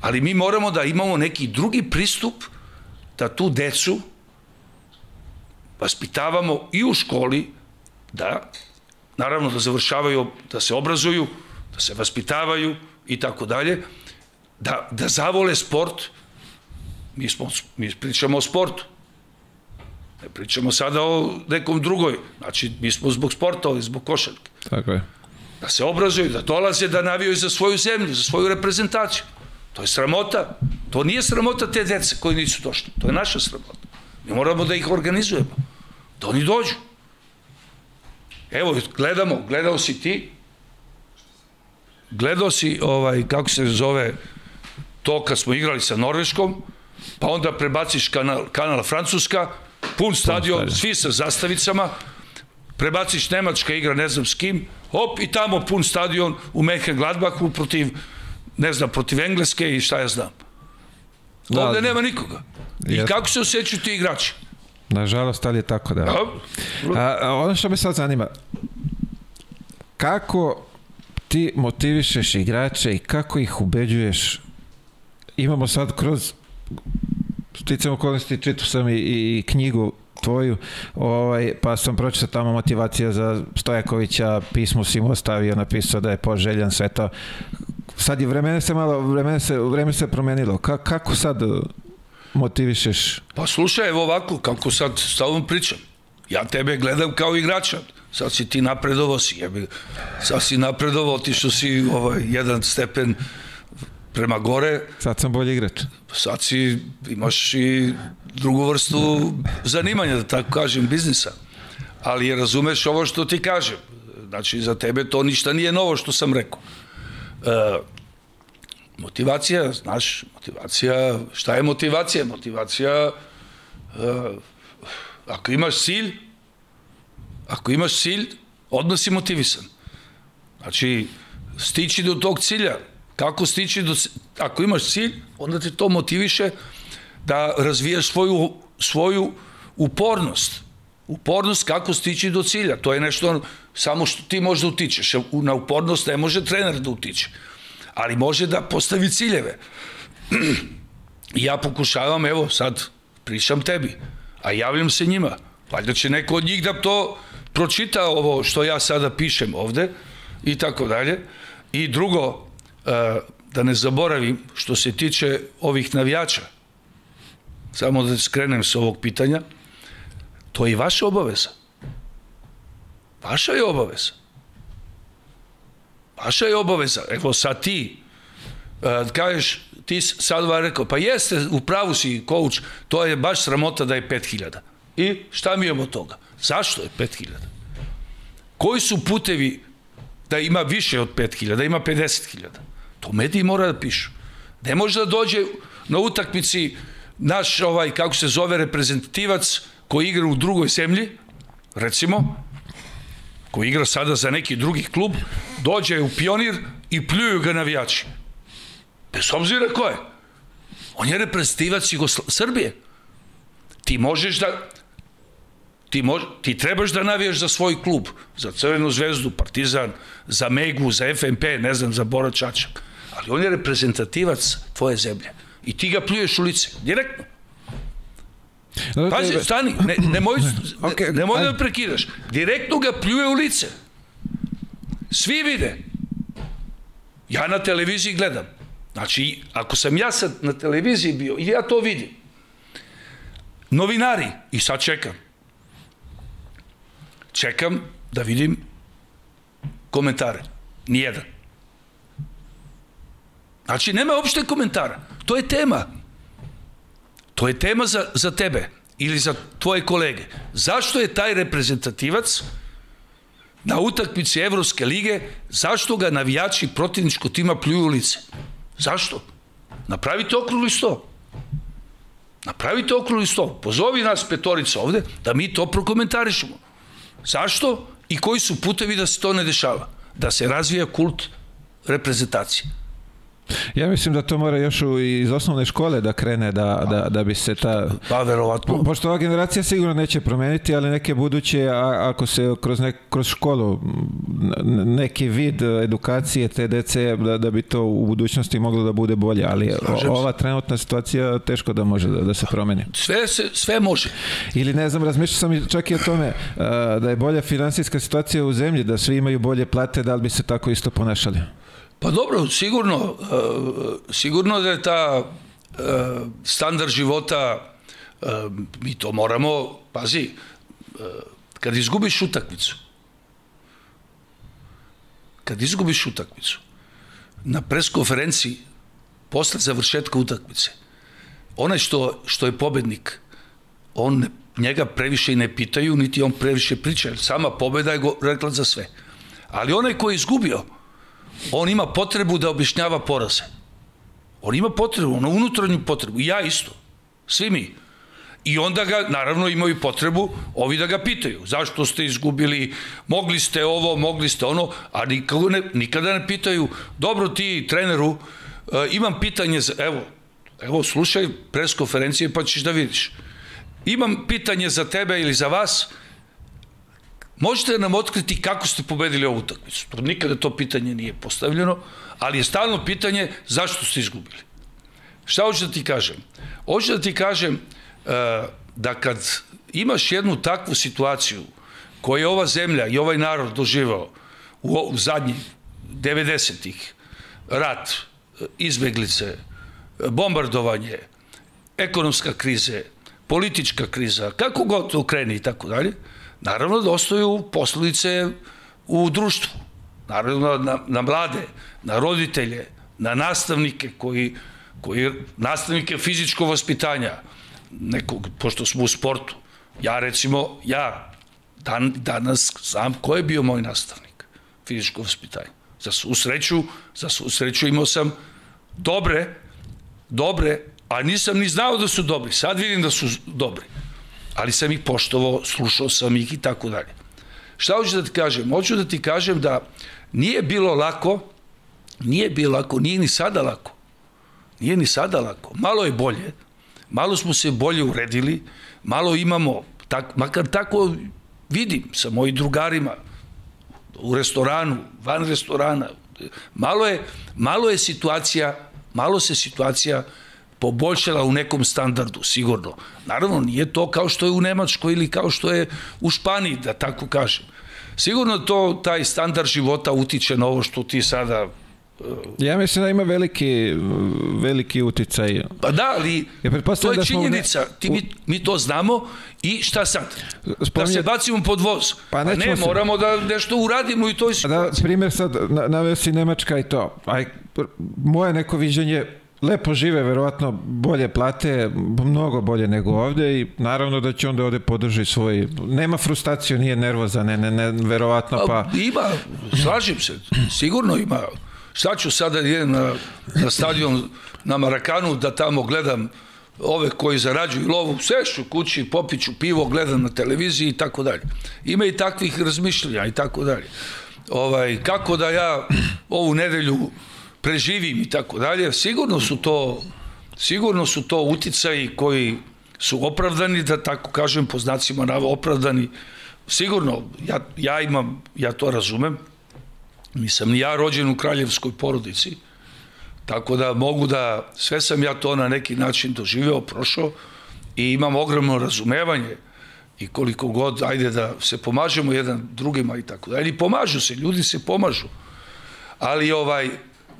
ali mi moramo da imamo neki drugi pristup da tu decu vaspitavamo i u školi da naravno da završavaju, da se obrazuju, da se vaspitavaju i tako dalje, da, da zavole sport. Mi, smo, mi pričamo o sportu. Ne pričamo sada o nekom drugoj. Znači, mi smo zbog sporta, ali zbog košarke. Tako je. Da se obrazuju, da dolaze, da navijaju za svoju zemlju, za svoju reprezentaciju. To je sramota. To nije sramota te dece koji nisu došli. To je naša sramota. Mi moramo da ih organizujemo. Da oni dođu. Evo, gledamo, gledao si ti, gledao si, ovaj, kako se zove, to kad smo igrali sa Norveškom, pa onda prebaciš kanal, kanal Francuska, pun stadion, svi sa zastavicama, prebaciš Nemačka igra ne znam s kim, hop i tamo pun stadion u Gladbachu protiv, ne znam, protiv Engleske i šta ja znam. Da, Ovde nema nikoga. I jest. kako se osjećaju ti igrači? Nažalost, ali je tako da. A, a ono što me sad zanima, kako ti motivišeš igrače i kako ih ubeđuješ imamo sad kroz sticam okolnosti, čitu sam i, i knjigu tvoju, ovaj, pa sam pročitao tamo motivacija za Stojakovića, pismo si mu ostavio, napisao da je poželjan, sve to. Sad je vremena se malo, vremena se, vreme se promenilo. Ka, kako sad motivišeš? Pa slušaj, evo ovako, kako sad s tobom pričam. Ja tebe gledam kao igrača. Sad si ti napredovao si, jebi. Sad si napredovao, ti što si ovaj, jedan stepen prema gore. Sad sam bolji igrač. Sad si, imaš i drugu vrstu zanimanja, da tako kažem, biznisa. Ali razumeš ovo što ti kažem. Znači, za tebe to ništa nije novo što sam rekao. E, motivacija, znaš, motivacija, šta je motivacija? Motivacija, e, ako imaš cilj, ako imaš cilj, odmah si motivisan. Znači, stići do tog cilja, Kako stići do... Ako imaš cilj, onda te to motiviše da razvijaš svoju, svoju upornost. Upornost kako stići do cilja. To je nešto samo što ti možda utičeš. Na upornost ne može trener da utiče. Ali može da postavi ciljeve. ja pokušavam, evo sad pričam tebi, a javljam se njima. Valjda će neko od njih da to pročita ovo što ja sada pišem ovde i tako dalje. I drugo, da ne zaboravim, što se tiče ovih navijača, samo da skrenem sa ovog pitanja, to je i vaša obaveza. Vaša je obaveza. Vaša je obaveza. Evo sad ti, uh, kažeš, ti sad vam rekao, pa jeste, u pravu si, coach, to je baš sramota da je 5000. I šta mi je toga? Zašto je 5000? Koji su putevi da ima više od 5000, da ima 50.000? To mediji mora da pišu. Ne može da dođe na utakmici naš, ovaj, kako se zove, reprezentativac koji igra u drugoj zemlji, recimo, koji igra sada za neki drugi klub, dođe u pionir i pljuju ga navijači. Bez obzira ko je. On je reprezentativac Jugosla Srbije. Ti možeš da ti, mož, ti trebaš da navijaš za svoj klub, za Crvenu zvezdu, Partizan, za Megu, za FNP, ne znam, za Bora Čačak ali on je reprezentativac tvoje zemlje. I ti ga pljuješ u lice, direktno. Pazi, stani, ne, nemoj, okay, nemoj da me prekidaš. Direktno ga pljuje u lice. Svi vide. Ja na televiziji gledam. Znači, ako sam ja sad na televiziji bio i ja to vidim, novinari, i sad čekam, čekam da vidim komentare. Nijedan. Znači, nema uopšte komentara. To je tema. To je tema za, za tebe ili za tvoje kolege. Zašto je taj reprezentativac na utakmici Evropske lige, zašto ga navijači protivničkog tima pljuju u lice? Zašto? Napravite okrugli sto. Napravite okrugli sto. Pozovi nas petorica ovde da mi to prokomentarišemo. Zašto i koji su putevi da se to ne dešava? Da se razvija kult reprezentacije. Ja mislim da to mora još u, iz osnovne škole da krene da, da, da bi se ta... Pa, verovatno. Po, pošto ova generacija sigurno neće promeniti, ali neke buduće, a, ako se kroz, nek, kroz školu neki vid edukacije te dece, da, da bi to u budućnosti moglo da bude bolje, ali Slažem ova trenutna situacija teško da može da, da se promeni. Sve, se, sve može. Ili ne znam, razmišljao sam i čak i o tome da je bolja finansijska situacija u zemlji, da svi imaju bolje plate, da li bi se tako isto ponašali? Pa dobro, sigurno, e, sigurno da je ta e, standard života, e, mi to moramo, pazi, kad izgubiš utakmicu, kad izgubiš utakmicu, na preskonferenciji, posle završetka utakmice, onaj što, što je pobednik, on njega previše i ne pitaju, niti on previše priča, sama pobeda je go, rekla za sve. Ali onaj ko je izgubio, on ima potrebu da objašnjava poraze. On ima potrebu, ono unutrašnju potrebu. I ja isto. Svi mi. I onda ga, naravno, imaju potrebu ovi da ga pitaju. Zašto ste izgubili, mogli ste ovo, mogli ste ono, a nikada ne, nikada ne pitaju, dobro ti, treneru, uh, imam pitanje za, evo, evo, slušaj pres konferencije pa ćeš da vidiš. Imam pitanje za tebe ili za vas, možete nam otkriti kako ste pobedili ovu utakmicu? To nikada to pitanje nije postavljeno, ali je stalno pitanje zašto ste izgubili. Šta hoću da ti kažem? Hoću da ti kažem uh, da kad imaš jednu takvu situaciju koju je ova zemlja i ovaj narod doživao u, u zadnjih 90-ih, rat, izbeglice, bombardovanje, ekonomska krize, politička kriza, kako god to kreni i tako dalje, naravno da ostaju posledice u društvu. Naravno na, na mlade, na roditelje, na nastavnike koji, koji nastavnike fizičkog vaspitanja, nekog, pošto smo u sportu. Ja recimo, ja dan, danas znam ko je bio moj nastavnik fizičko vaspitanje. Za svu sreću, za svu sreću imao sam dobre, dobre, a nisam ni znao da su dobri. Sad vidim da su dobri. Ali sam ih poštovao, slušao sam ih i tako dalje. Šta hoću da ti kažem? Hoću da ti kažem da nije bilo lako, nije bilo lako, nije ni sada lako. Nije ni sada lako. Malo je bolje, malo smo se bolje uredili, malo imamo, tak, makar tako vidim sa mojim drugarima u restoranu, van restorana, malo je, malo je situacija, malo se situacija poboljšala u nekom standardu, sigurno. Naravno, nije to kao što je u Nemačkoj ili kao što je u Španiji, da tako kažem. Sigurno to, taj standard života utiče na ovo što ti sada Ja mislim da ima veliki, veliki uticaj. Pa da, ali Ja to je da u ne- činjenica. Ti, mi, mi to znamo i šta sad? Da Spominje- se bacimo pod voz. Pa Pa ne, se- moramo da nešto uradimo i toj Da, situaciji. primjer sad, na, naveo si Nemačka i to. Aj, moje neko viđenje lepo žive, verovatno bolje plate, mnogo bolje nego ovde i naravno da će onda ovde podrži svoj, nema frustraciju, nije nervoza, ne, ne, ne, verovatno pa... Pa, ima, slažem se, sigurno ima. Šta ću sada da idem na, na stadion na Marakanu da tamo gledam ove koji zarađuju lovu, sešću kući, popiću pivo, gledam na televiziji i tako dalje. Ima i takvih razmišljanja i tako dalje. Ovaj, kako da ja ovu nedelju preživim i tako dalje, sigurno su to sigurno su to uticaji koji su opravdani, da tako kažem, po znacima nava opravdani. Sigurno, ja, ja imam, ja to razumem, nisam ni ja rođen u kraljevskoj porodici, tako da mogu da, sve sam ja to na neki način doživeo, prošao i imam ogromno razumevanje i koliko god, ajde da se pomažemo jedan drugima i tako dalje. I pomažu se, ljudi se pomažu. Ali ovaj,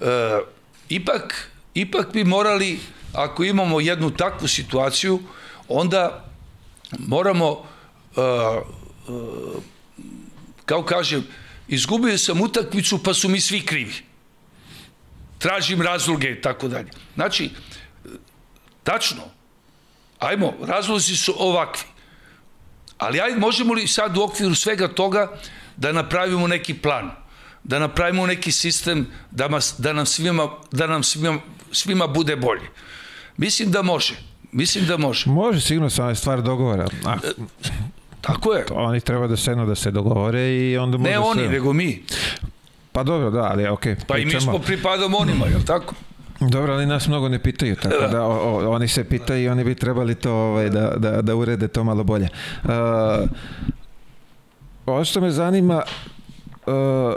e, ipak, ipak bi morali, ako imamo jednu takvu situaciju, onda moramo, e, e, kao kažem, izgubio sam utakmicu pa su mi svi krivi. Tražim razloge i tako dalje. Znači, tačno, ajmo, razlozi su ovakvi. Ali ajde, možemo li sad u okviru svega toga da napravimo neki plan, da napravimo neki sistem da, mas, da nam, svima, da nam svima, svima bude bolje? Mislim da može. Mislim da može. Može sigurno je stvar dogovora. A, Tako je. oni treba da sednu da se dogovore i onda može Ne oni, sve. nego mi. Pa dobro, da, ali okej. Pa i mi pričamo. smo pripadamo onima, je li tako? Dobro, ali nas mnogo ne pitaju, tako da o, o, oni se pitaju i oni bi trebali to ovaj, da, da, da urede to malo bolje. Uh, ovo što me zanima, uh,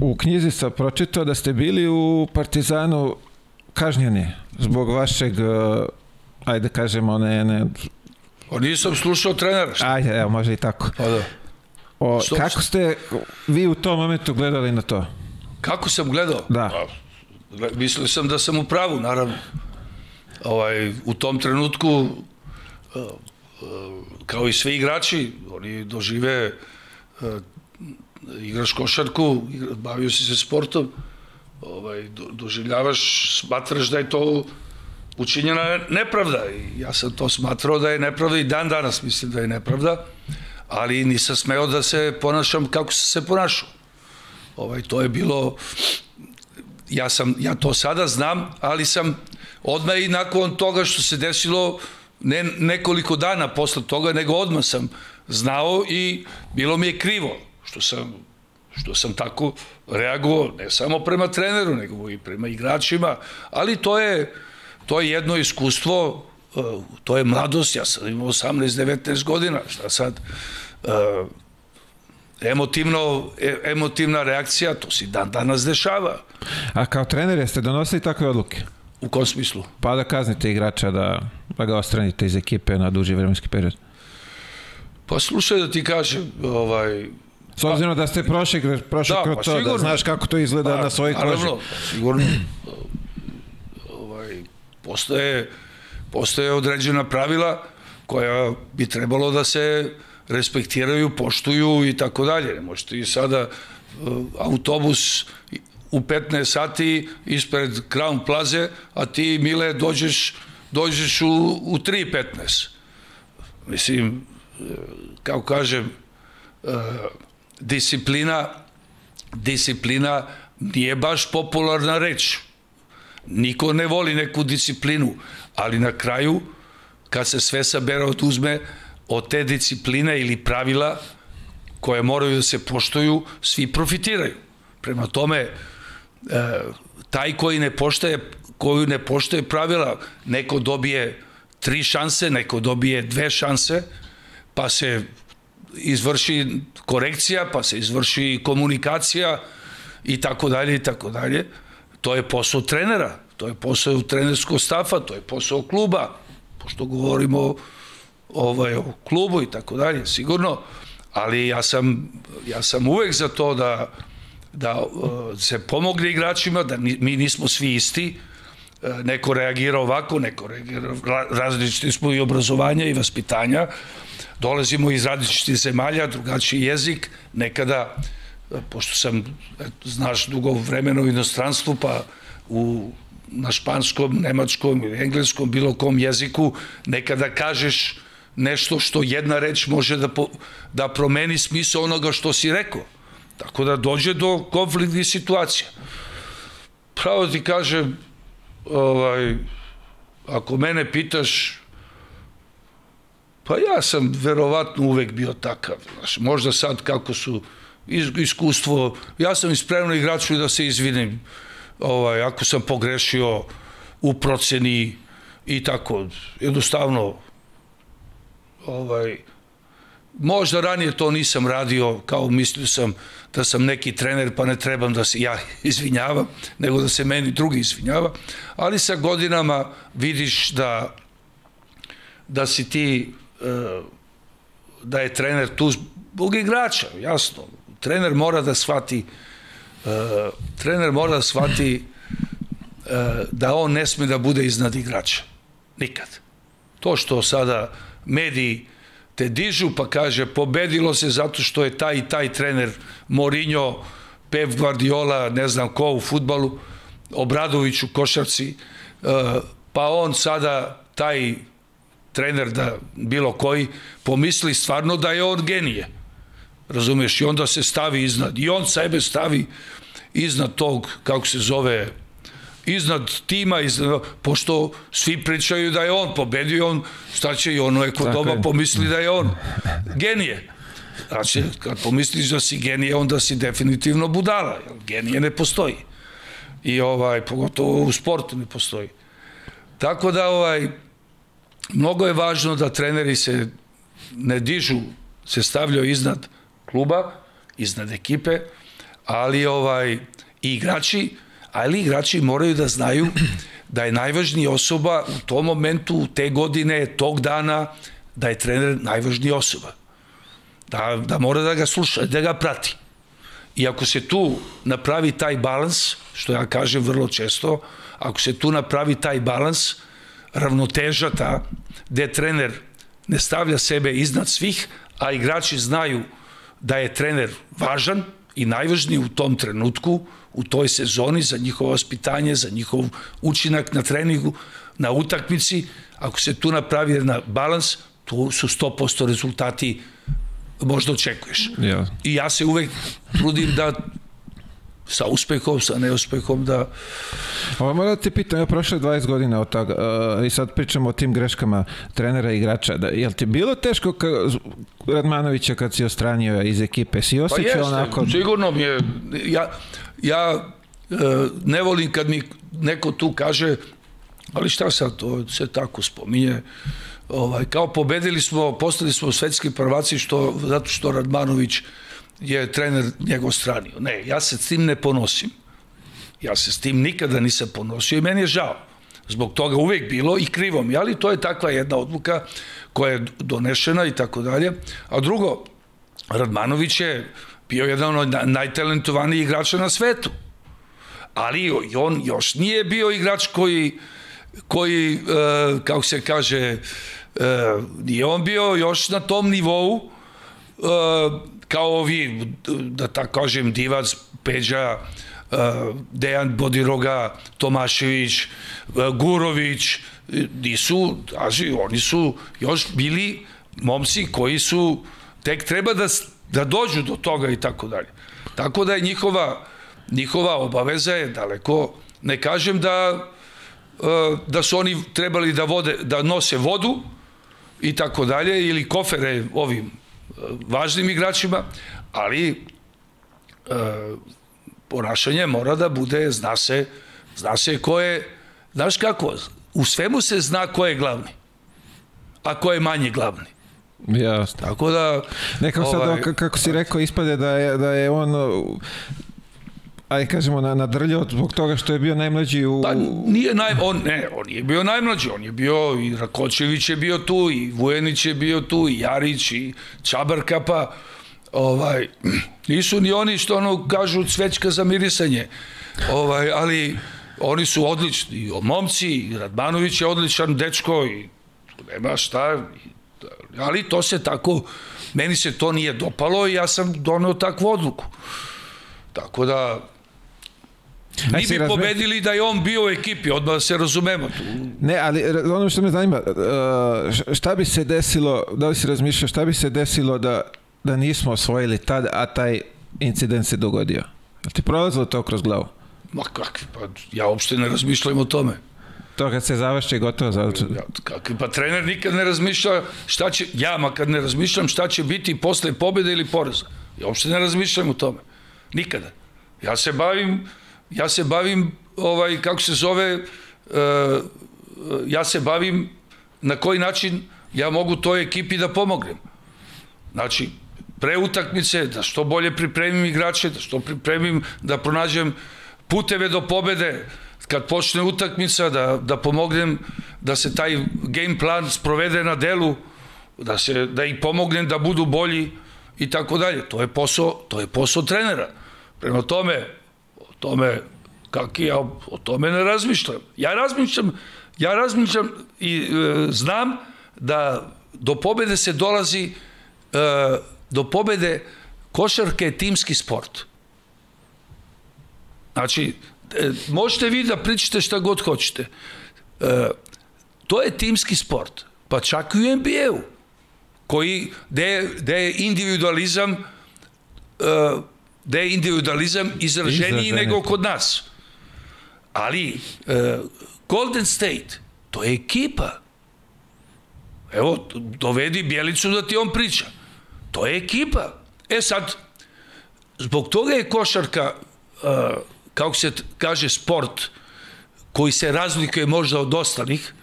u knjizi sam pročitao da ste bili u Partizanu kažnjeni zbog vašeg, uh, ajde kažemo, ne, ne, O, nisam slušao trenera. Šta? ajde, evo, može i tako. Pa da. O, Što- kako ste vi u tom momentu gledali na to? Kako sam gledao? Da. Pa, mislio sam da sam u pravu, naravno. Ovaj, u tom trenutku, uh, uh, kao i svi igrači, oni dožive, igraš košarku, igra, bavio si se sportom, ovaj, do, doživljavaš, smatraš da je to učinjena nepravda. I ja sam to smatrao da je nepravda i dan danas mislim da je nepravda, ali nisam smeo da se ponašam kako sam se ponašao. Ovaj, to je bilo, ja, sam, ja to sada znam, ali sam odmah i nakon toga što se desilo, ne nekoliko dana posle toga, nego odmah sam znao i bilo mi je krivo što sam što sam tako reagovao ne samo prema treneru, nego i prema igračima, ali to je to je jedno iskustvo, uh, to je mladost, ja sam imao 18-19 godina, šta sad, uh, emotivno, e, emotivna reakcija, to se dan danas dešava. A kao trener jeste donosili takve odluke? U kom smislu? Pa da kaznite igrača, da, da ga ostranite iz ekipe na duži vremenski period. Pa slušaj da ti kažem, ovaj, S obzirom da ste prošli, prošli da, kroz pa to, da sigurno. da znaš kako to izgleda pa, na svojoj koži. Naravno, sigurno. ovaj, postoje, postoje određena pravila koja bi trebalo da se respektiraju, poštuju i tako dalje. Možete i sada uh, autobus u 15 sati ispred Crown Plaze, a ti, Mile, dođeš, dođeš u, u 3.15. Mislim, uh, kao kažem, uh, disciplina, disciplina nije baš popularna reč. Niko ne voli neku disciplinu, ali na kraju, kad se sve sabere oduzme, od te discipline ili pravila koje moraju da se poštuju, svi profitiraju. Prema tome, e, taj koji ne poštaje, koju ne poštaje pravila, neko dobije tri šanse, neko dobije dve šanse, pa se izvrši korekcija, pa se izvrši komunikacija i tako dalje i tako dalje. To je posao trenera, to je posao trenerskog stafa, to je posao kluba, pošto govorimo ovaj, o klubu i tako dalje, sigurno, ali ja sam, ja sam uvek za to da, da uh, se pomogne igračima, da ni, mi nismo svi isti, uh, neko reagira ovako, neko reagira, različiti smo i obrazovanja i vaspitanja, dolazimo iz različitih zemalja, drugačiji jezik, nekada, pošto sam, znaš, dugo vremena u inostranstvu, pa u, na španskom, nemačkom ili engleskom, bilo kom jeziku, nekada kažeš nešto što jedna reč može da, po, da promeni smisao onoga što si rekao. Tako da dođe do konfliktnih situacija. Pravo ti kažem, ovaj, ako mene pitaš, Pa ja sam verovatno uvek bio takav. Znaš, možda sad kako su iskustvo, ja sam ispremno igraču da se izvinim ovaj, ako sam pogrešio u proceni i tako. Jednostavno, ovaj, možda ranije to nisam radio, kao mislio sam da sam neki trener pa ne trebam da se ja izvinjavam, nego da se meni drugi izvinjava, ali sa godinama vidiš da da si ti da je trener tu zbog igrača, jasno. Trener mora da shvati uh, trener mora da shvati uh, da on ne sme da bude iznad igrača. Nikad. To što sada mediji te dižu pa kaže pobedilo se zato što je taj i taj trener Mourinho, Pep Guardiola, ne znam ko u futbalu, Obradović u košarci, pa on sada taj trener da bilo koji pomisli stvarno da je on genije. Razumeš? I onda se stavi iznad. I on sebe stavi iznad tog, kako se zove, iznad tima, iznad, pošto svi pričaju da je on pobedio, on, šta će i ono eko doma pomisli da je on genije. Znači, kad pomisliš da si genije, onda si definitivno budala. Genije ne postoji. I ovaj, pogotovo u sportu ne postoji. Tako da, ovaj, mnogo je važno da treneri se ne dižu, se stavljaju iznad kluba, iznad ekipe, ali ovaj i igrači, ali igrači moraju da znaju da je najvažnija osoba u tom momentu, te godine, tog dana, da je trener najvažnija osoba. Da, da mora da ga sluša, da ga prati. I ako se tu napravi taj balans, što ja kažem vrlo često, ako se tu napravi taj balans, ravnoteža ta, gde trener ne stavlja sebe iznad svih, a igrači znaju da je trener važan i najvažniji u tom trenutku, u toj sezoni za njihovo ospitanje, za njihov učinak na treningu, na utakmici, ako se tu napravi jedan balans, tu su 100% rezultati možda očekuješ. Yeah. I ja se uvek trudim da sa uspehom, sa neuspehom da... Ovo moram da ti pitam, ja prošle 20 godina od toga uh, i sad pričamo o tim greškama trenera i igrača. Da, jel ti bilo teško ka, Radmanovića kad si ostranio iz ekipe? Si osjećao pa jeste, onako... sigurno mi je... Ja, ja uh, ne volim kad mi neko tu kaže ali šta sad, to se tako spominje. Ovaj, kao pobedili smo, postali smo svetski prvaci što, zato što Radmanović je trener njegov stranio. Ne, ja se s tim ne ponosim. Ja se s tim nikada nisam ponosio i meni je žao. Zbog toga uvek bilo i krivo mi, ali to je takva jedna odluka koja je donešena i tako dalje. A drugo, Radmanović je bio jedan od najtalentovanijih igrača na svetu. Ali on još nije bio igrač koji, koji e, kako se kaže, e, nije on bio još na tom nivou e, kao ovi, da tako kažem, Divac, Peđa, uh, Dejan Bodiroga, Tomašević, uh, Gurović, nisu, daži, oni su još bili momci koji su tek treba da, da dođu do toga i tako dalje. Tako da je njihova, njihova obaveza je daleko, ne kažem da uh, da su oni trebali da vode da nose vodu i tako dalje ili kofere ovim važnim igračima, ali e, ponašanje mora da bude, zna se, zna se ko je, znaš kako, u svemu se zna ko je glavni, a ko je manje glavni. Jasno. Tako da... Nekako ovaj, sad, kako si rekao, ispade da je, da je on ajde kažemo na nadrljao zbog toga što je bio najmlađi u Pa nije naj on ne, on je bio najmlađi, on je bio i Rakočević je bio tu i Vujenić je bio tu i Jarić i Čabarka pa ovaj nisu ni oni što ono kažu cvećka za mirisanje. Ovaj ali oni su odlični, momci, i Radmanović je odličan dečko i nema šta, ali to se tako, meni se to nije dopalo i ja sam doneo takvu odluku. Tako da, Mi bi pobedili da je on bio u ekipi, odmah da se razumemo tu. Ne, ali ono što me zanima, šta bi se desilo, da li si razmišljao, šta bi se desilo da, da nismo osvojili tad, a taj incident se dogodio? Ti prolazilo to kroz glavu? Ma kakvi, pa ja uopšte ne razmišljam o tome. To kad se završi gotovo za... Ja, kakvi, pa trener nikad ne razmišlja šta će, ja makar ne razmišljam šta će biti posle pobede ili poreza. Ja uopšte ne razmišljam o tome. Nikada. Ja se bavim ja se bavim, ovaj, kako se zove, uh, ja se bavim na koji način ja mogu toj ekipi da pomognem. Znači, pre utakmice, da što bolje pripremim igrače, da što pripremim, da pronađem puteve do pobede, kad počne utakmica, da, da pomognem da se taj game plan sprovede na delu, da, se, da ih pomognem da budu bolji i tako dalje. To je posao, to je posao trenera. Prema tome, tome, kak ja o tome ne razmišljam. Ja razmišljam, ja razmišljam i e, znam da do pobede se dolazi e, do pobede košarke je timski sport. Znači, e, možete vi da pričate šta god hoćete. E, to je timski sport. Pa čak i u NBA-u, koji, gde, gde je individualizam e, da je individualizam izraženiji nego kod nas. Ali uh, Golden State, to je ekipa. Evo, dovedi Bjelicu da ti on priča. To je ekipa. E sad, zbog toga je košarka, uh, kako se kaže, sport koji se razlikuje možda od ostalih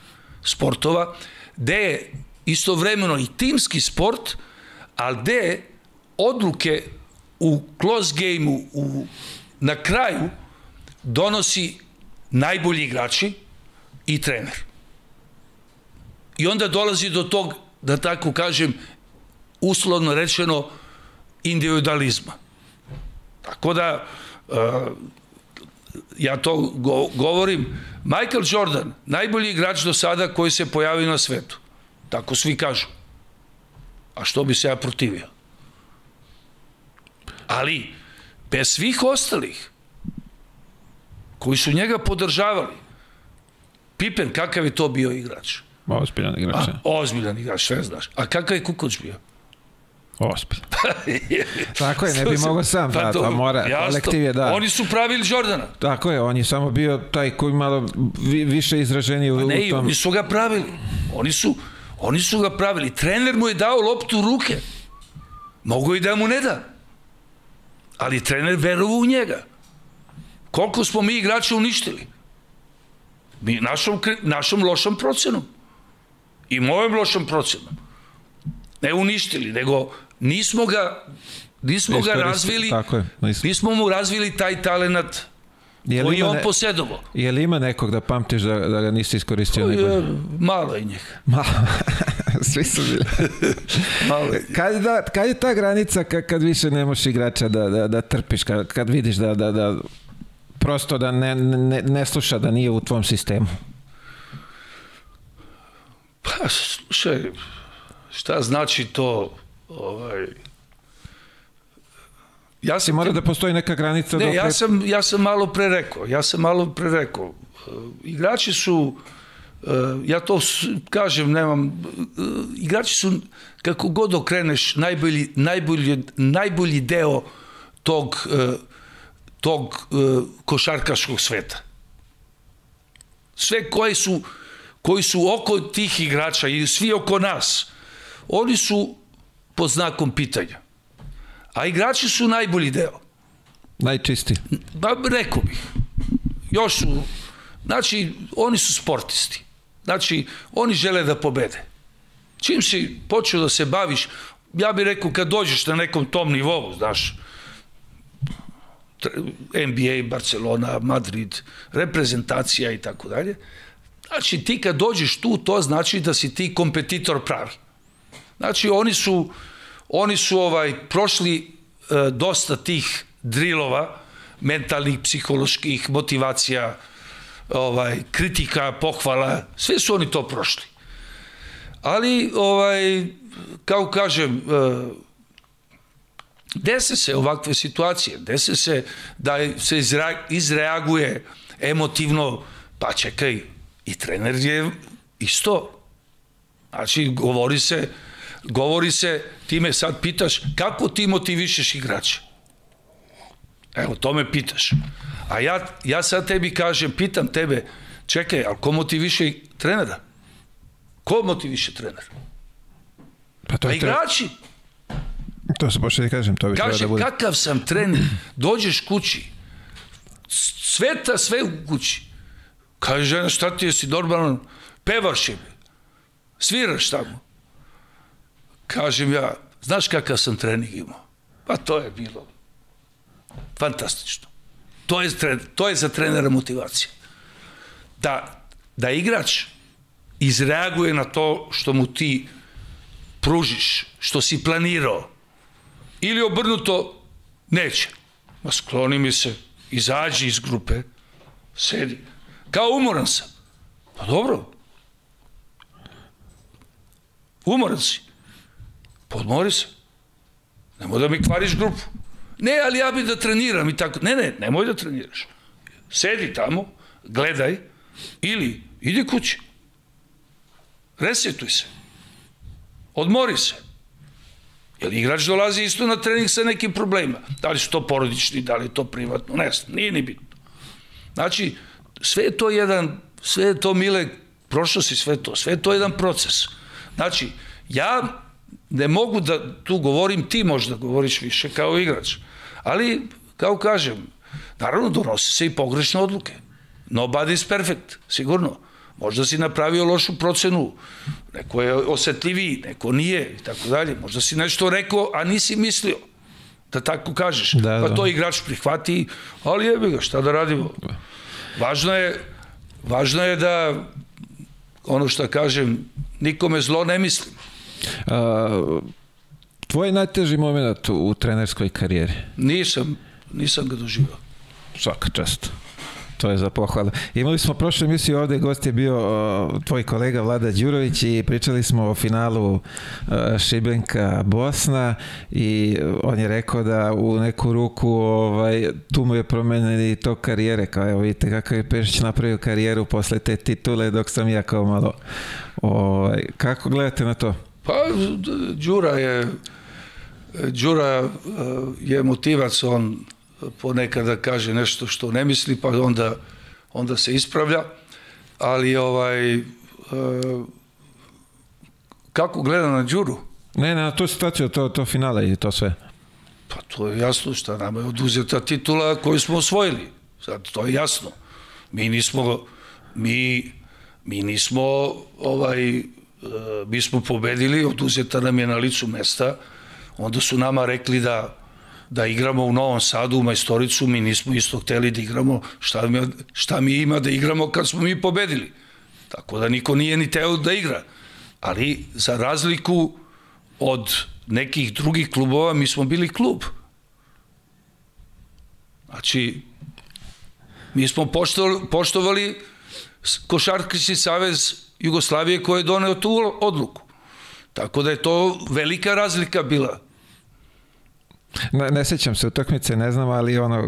sportova, gde je istovremeno i timski sport, ali gde odluke u close game-u u, na kraju donosi najbolji igrači i trener. I onda dolazi do tog, da tako kažem, uslovno rečeno, individualizma. Tako da, uh, ja to go, govorim, Michael Jordan, najbolji igrač do sada koji se pojavio na svetu. Tako svi kažu. A što bi se ja protivio? Ali, bez svih ostalih, koji su njega podržavali, Pippen, kakav je to bio igrač? Ozbiljan igrač. A, ozbiljan igrač, sve znaš. A kakav je Kukoč bio? Ozbilj. Tako je, ne bi mogao sam, Pa da, to- to mora, jasno. kolektiv je, da. Oni su pravili Jordana. Tako je, on je samo bio taj koji malo vi, više izraženiji u, Pa Ne, u i tom... oni su ga pravili. Oni su, oni su ga pravili. Trener mu je dao loptu u ruke. Mogu i da mu ne da. Ali trener verovao u njega. Koliko smo mi igrača uništili? Mi našom, našom lošom procenom. I mojom lošom procenom. Ne uništili, nego nismo ga nismo ga razvili, tako je, nismo. nismo mu razvili taj talenat Je koji je on ne- posedovao. Je li ima nekog da pamtiš da, da ga nisi iskoristio? Je, malo je njih. Malo. Svi su bili. Kad, da, kad je ta granica kad, kad više ne možeš igrača da, da, da trpiš, kad, kad vidiš da, da, da prosto da ne, ne, ne sluša da nije u tvom sistemu? Pa, slušaj, šta znači to, ovaj... Ja sam, mora da postoji neka granica ne, dok ja sam, ja sam malo pre rekao, ja sam malo pre rekao, e, igrači su, ja to kažem, nemam, e, igrači su, kako god okreneš, najbolji, najbolji, najbolji deo tog, e, tog košarkaškog sveta. Sve koji su, koji su oko tih igrača i svi oko nas, oni su pod znakom pitanja. A igrači su najbolji deo. najčistiji. Ba, rekao bih. Još su, znači, oni su sportisti. Znači, oni žele da pobede. Čim si počeo da se baviš, ja bih rekao kad dođeš na nekom tom nivou, znaš, NBA, Barcelona, Madrid, reprezentacija i tako dalje, znači ti kad dođeš tu, to znači da si ti kompetitor pravi. Znači oni su oni su ovaj prošli e, dosta tih drilova mentalnih, psiholoških, motivacija, ovaj kritika, pohvala, sve su oni to prošli. Ali ovaj kao kažem e, dese se ovakve situacije, dese se da se izra- izreaguje emotivno, pa čekaj, i trener je isto Znači, govori se, govori se, ti me sad pitaš, kako ti motivišeš igrače? Evo, to me pitaš. A ja, ja sad tebi kažem, pitam tebe, čekaj, ali ko motiviše trenera? Ko motiviše trenera? Pa to, Pa je treba, igrači. to se počne da kažem, to bi trebalo Kaže, da bude. kakav sam trener, dođeš kući, sveta sve u kući. Kaže, žena, šta ti je, si normalan, pevaš je, sviraš tamo. Kažem ja, znaš kakav sam trening imao? Pa to je bilo fantastično. To je, to je za trenera motivacija. Da, da igrač izreaguje na to što mu ti pružiš, što si planirao, ili obrnuto neće. Ma skloni mi se, izađi iz grupe, sedi. Kao umoran sam. Pa dobro. Umoran si. Podmori se. Nemoj da mi kvariš grupu. Ne, ali ja bih da treniram i tako. Ne, ne, nemoj da treniraš. Sedi tamo, gledaj, ili idi kući. Resetuj se. Odmori se. Jer igrač dolazi isto na trening sa nekim problemima. Da li su to porodični, da li je to privatno, ne znam, nije ni bitno. Znači, sve je to jedan, sve je to, Mile, prošlo si sve to, sve je to jedan proces. Znači, ja ne mogu da tu govorim, ti možda govoriš više kao igrač, ali, kao kažem, naravno donose se i pogrešne odluke. Nobody is perfect, sigurno. Možda si napravio lošu procenu, neko je osetljiviji, neko nije i tako dalje. Možda si nešto rekao, a nisi mislio da tako kažeš. Da, pa da. to igrač prihvati, ali jebi ga, šta da radimo. Važno je, važno je da, ono što kažem, nikome zlo ne mislim. A, tvoj najteži moment u, trenerskoj karijeri? Nisam, nisam ga doživao. Svaka čast. To je za pohvalu. Imali smo prošle emisije ovde, gost je bio o, tvoj kolega Vlada Đurović i pričali smo o finalu o, Šibenka Bosna i on je rekao da u neku ruku ovaj, tu mu je promenili to karijere, kao evo vidite kakav je Pešić napravio karijeru posle te titule dok sam ja kao malo ovaj, kako gledate na to? Pa, Đura je, Đura uh, je motivac, on ponekada kaže nešto što ne misli, pa onda, onda se ispravlja, ali ovaj, uh, kako gleda na Đuru? Ne, ne, na tu situaciju, to, to finale i to sve. Pa to je jasno šta nama je oduzeta titula koju smo osvojili. Sad, to je jasno. Mi nismo, mi, mi nismo ovaj, mi smo pobedili, oduzeta nam je na licu mesta, onda su nama rekli da da igramo u Novom Sadu, u Majstoricu, mi nismo isto hteli da igramo, šta mi, šta mi ima da igramo kad smo mi pobedili. Tako da niko nije ni teo da igra. Ali za razliku od nekih drugih klubova, mi smo bili klub. Znači, mi smo poštovali, poštovali Košarkaški savez Jugoslavije koji je doneo tu odluku. Tako da je to velika razlika bila. Ne, ne sećam se utakmice, ne znam, ali ono,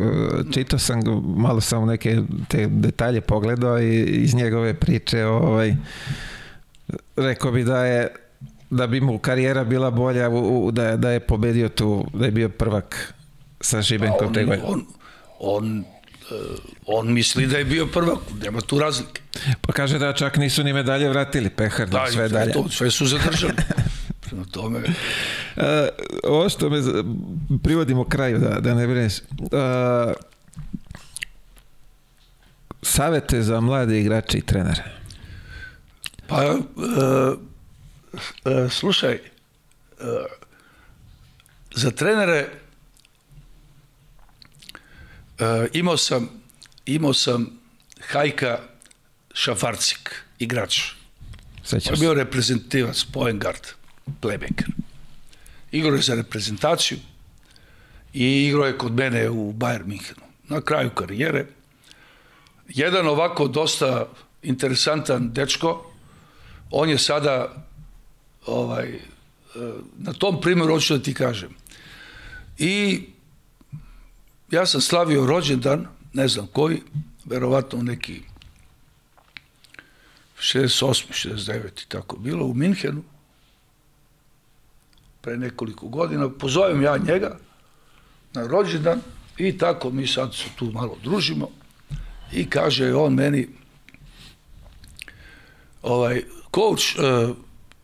čitao sam, malo sam neke te detalje pogledao i iz njegove priče ovaj, rekao bi da je da bi mu karijera bila bolja u, u, da, je, da je pobedio tu, da je bio prvak sa Šibenkom on, te godine. On, on, on misli da je bio prvak, nema tu razlike. Pa kaže da čak nisu ni medalje vratili, pehar, da, sve dalje. To, sve su zadržali. Prema tome... Uh, ovo što me privodimo kraju, da, da ne brineš. Uh, savete za mlade igrače i trenere. Pa, uh, uh, slušaj, uh, za trenere imao sam imao sam Hajka Šafarcik, igrač. Sećam je bio reprezentativac, point guard playmaker. Igrao je za reprezentaciju i igrao je kod mene u Bayern Minhenu. Na kraju karijere. Jedan ovako dosta interesantan dečko, on je sada ovaj, na tom primjeru hoću da ti kažem. I ja sam slavio rođendan, ne znam koji, verovatno neki 68. 69. tako bilo u Minhenu pre nekoliko godina, pozovem ja njega na rođendan i tako mi sad se tu malo družimo i kaže on meni ovaj, coach, e,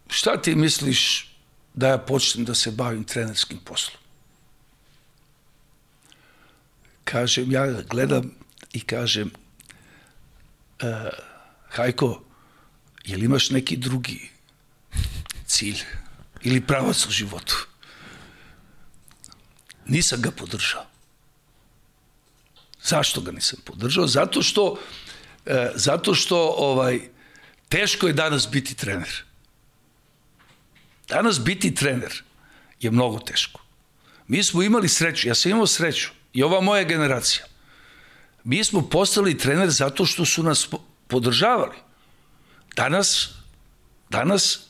šta ti misliš da ja počnem da se bavim trenerskim poslom? Kažem, ja gledam i kažem, uh, Hajko, jel imaš neki drugi cilj? ili pravac u životu. Nisam ga podržao. Zašto ga nisam podržao? Zato što, e, zato što ovaj, teško je danas biti trener. Danas biti trener je mnogo teško. Mi smo imali sreću, ja sam imao sreću i ova moja generacija. Mi smo postali trener zato što su nas podržavali. Danas, danas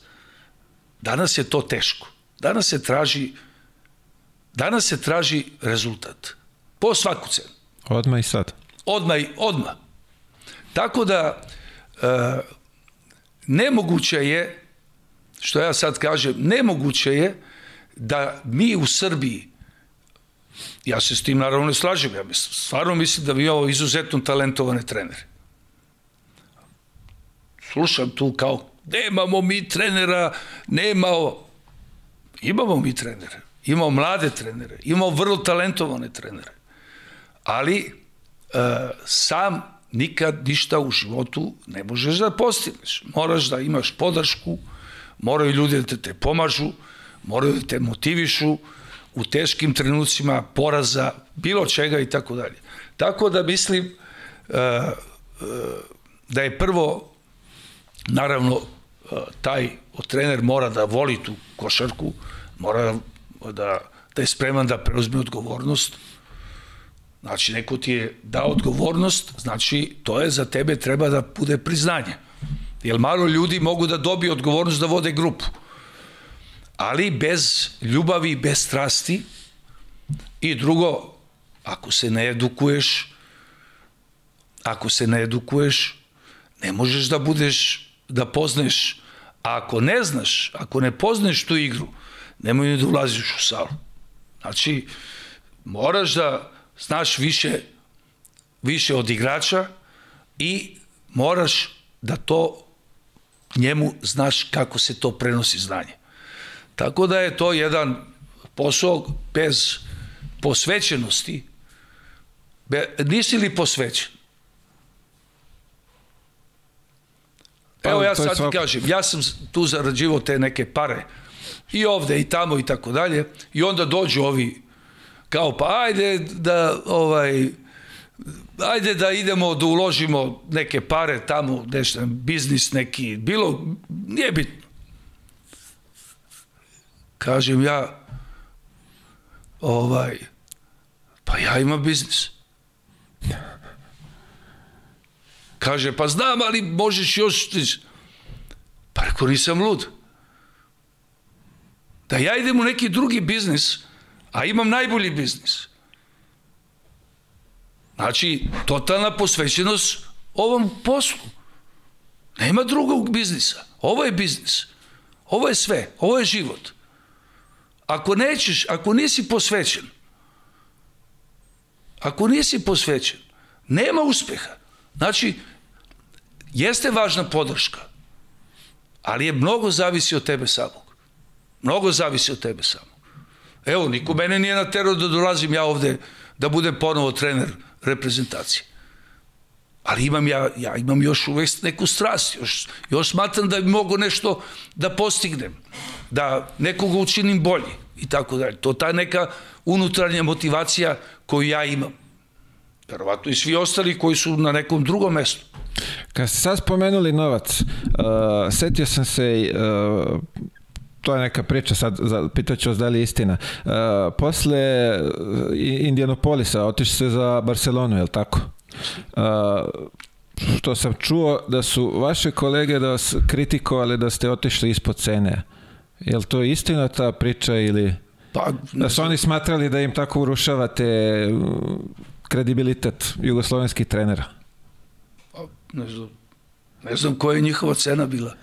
Danas je to teško. Danas se traži danas se traži rezultat. Po svaku cenu. Odmah i sad. Odmah i odmah. Tako da e, nemoguće je što ja sad kažem, nemoguće je da mi u Srbiji ja se s tim naravno ne slažem, ja stvarno mislim da vi ovo izuzetno talentovane trenere. Slušam tu kao Nemamo mi trenera, nema. Imamo mi trenere, imamo mlade trenere, imamo vrlo talentovane trenere. Ali e, sam nikad ništa u životu ne možeš da postigneš. Moraš da imaš podršku, moraju ljudi da te pomažu, moraju da te motivišu u teškim trenucima poraza, bilo čega i tako dalje. Tako da mislim e, e, da je prvo naravno taj trener mora da voli tu košarku, mora da, da je spreman da preuzme odgovornost. Znači, neko ti je dao odgovornost, znači, to je za tebe treba da bude priznanje. Jer malo ljudi mogu da dobiju odgovornost da vode grupu. Ali bez ljubavi, bez strasti i drugo, ako se ne edukuješ, ako se ne edukuješ, ne možeš da budeš da poznaješ, a ako ne znaš, ako ne poznaješ tu igru, nemoj ni da ulaziš u salu. Znači, moraš da znaš više, više od igrača i moraš da to njemu znaš kako se to prenosi znanje. Tako da je to jedan posao bez posvećenosti. Be, nisi li posvećen? Pa, Evo ja sad ti kažem, ja sam tu zarađivao te neke pare i ovde i tamo i tako dalje i onda dođu ovi kao pa ajde da ovaj ajde da idemo da uložimo neke pare tamo, nešto, biznis neki, bilo, nije bitno. Kažem ja, ovaj, pa ja imam biznis. Kaže, pa znam, ali možeš još... Pa rekao, nisam lud. Da ja idem u neki drugi biznis, a imam najbolji biznis. Znači, totalna posvećenost ovom poslu. Nema drugog biznisa. Ovo je biznis. Ovo je sve. Ovo je život. Ako nećeš, ako nisi posvećen, ako nisi posvećen, nema uspeha. Znači, jeste važna podrška, ali je mnogo zavisi od tebe samog. Mnogo zavisi od tebe samog. Evo, niko mene nije naterao da dolazim ja ovde da budem ponovo trener reprezentacije. Ali imam ja, ja imam još uvek neku strast, još, još smatram da bi mogo nešto da postignem, da nekoga učinim bolji i tako dalje. To ta neka unutrašnja motivacija koju ja imam. Verovatno i svi ostali koji su na nekom drugom mestu. Kad ste sad spomenuli novac, uh, setio sam se uh, to je neka priča, sad pitaću vas da li je istina. Uh, posle Indianapolisa otišli se za Barcelonu, je li tako? Uh, što sam čuo da su vaše kolege da vas kritikovali da ste otišli ispod cene. Je li to istina ta priča ili... Pa, da su oni smatrali da im tako urušavate kredibilitet jugoslovenskih trenera? Pa, ne znam. Ne znam koja je njihova cena bila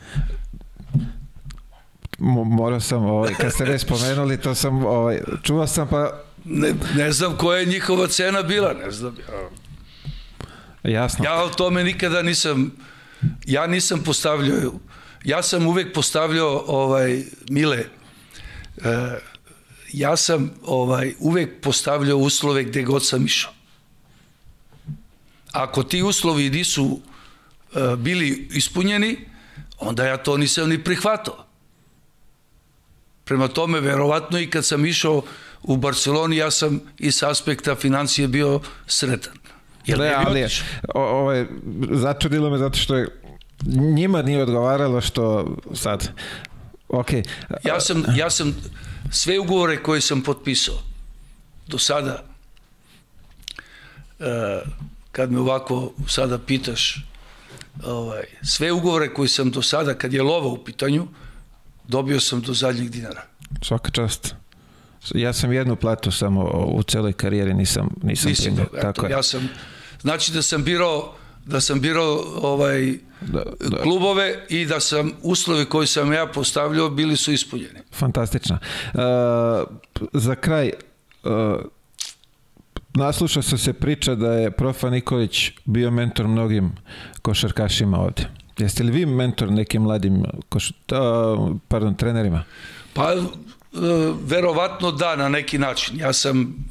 morao sam, ovaj, kad ste ne spomenuli, to sam, ovaj, čuo sam pa... Ne, ne znam koja je njihova cena bila, ne znam. Ja, Jasno. Ja o tome nikada nisam, ja nisam postavljao, ja sam uvek postavljao, ovaj, Mile, e, ja sam ovaj, uvek postavljao uslove gde god sam išao. Ako ti uslovi nisu e, bili ispunjeni, onda ja to nisam ni prihvatao. Prema tome, verovatno i kad sam išao u Barceloni, ja sam i s aspekta financije bio sretan. Jer ne, ali je, ovo začudilo me zato što je njima nije odgovaralo što sad, ok. Ja sam, ja sam sve ugovore koje sam potpisao do sada, e, kad me ovako sada pitaš, ovaj, sve ugovore koje sam do sada, kad je lova u pitanju, dobio sam do zadnjeg dinara. Svaka čast. Ja sam jednu platu samo u celoj karijeri nisam nisam primio. Tako je. Ja sam znači da sam birao da sam birao ovaj da, da. klubove i da sam uslovi koje sam ja postavljao bili su ispunjeni. Fantastično. Uh, za kraj uh, naslušao sam se priča da je Profa Nikolić bio mentor mnogim košarkašima ovde. Jeste li vi mentor nekim mladim koš, uh, pardon, trenerima? Pa, uh, verovatno da, na neki način. Ja sam,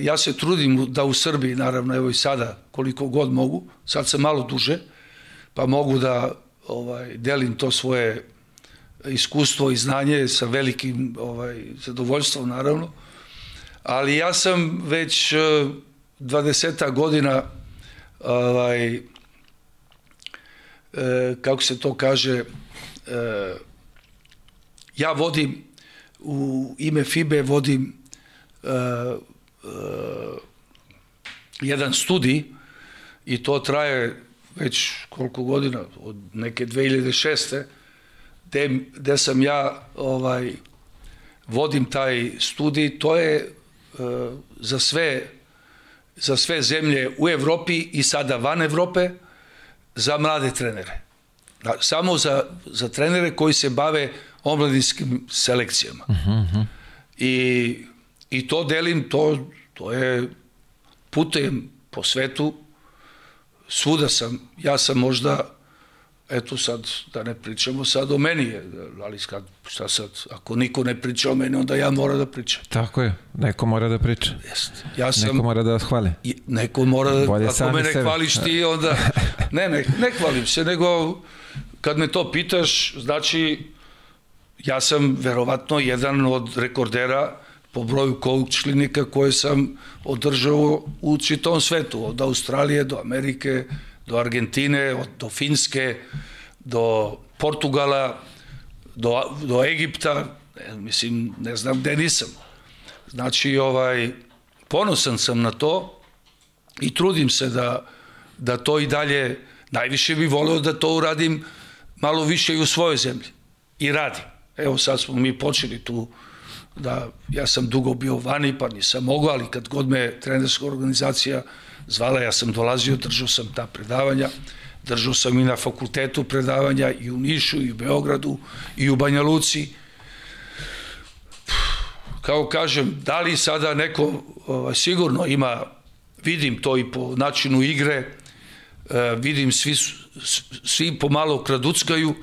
ja se trudim da u Srbiji, naravno, evo i sada, koliko god mogu, sad sam malo duže, pa mogu da ovaj, delim to svoje iskustvo i znanje sa velikim ovaj, zadovoljstvom, naravno. Ali ja sam već uh, 20 godina ovaj, e, kako se to kaže, e, ja vodim u ime FIBE vodim e, e, jedan studij i to traje već koliko godina, od neke 2006. Gde, gde sam ja ovaj, vodim taj studij, to je e, za sve za sve zemlje u Evropi i sada van Evrope, za mlade trenere. Da, samo za, za trenere koji se bave omladinskim selekcijama. Uh -huh. I, i to delim, to, to je putujem po svetu, svuda sam, ja sam možda, eto sad, da ne pričamo sad o meni, ali kad, šta sad, ako niko ne priča o meni, onda ja mora da pričam. Tako je, neko mora da priča. Jest. Ja sam, neko mora da vas hvali. Neko mora da, Bolje ako me ne sebe. hvališ ti, onda, ne, ne, ne hvalim se, nego kad me to pitaš, znači, ja sam verovatno jedan od rekordera po broju coach klinika koje sam održao u čitom svetu, od Australije do Amerike, do Argentine, od, do Finske, do Portugala, do, do Egipta, mislim, ne znam gde nisam. Znači, ovaj, ponosan sam na to i trudim se da, da to i dalje, najviše bih voleo da to uradim malo više i u svojoj zemlji. I radim. Evo sad smo mi počeli tu da ja sam dugo bio vani pa nisam mogao, ali kad god me trenerska organizacija zvala, ja sam dolazio, držao sam ta predavanja, držao sam i na fakultetu predavanja i u Nišu i u Beogradu i u Banja Luci. Kao kažem, da li sada neko ovaj, sigurno ima, vidim to i po načinu igre, eh, vidim svi, svi pomalo kraduckaju,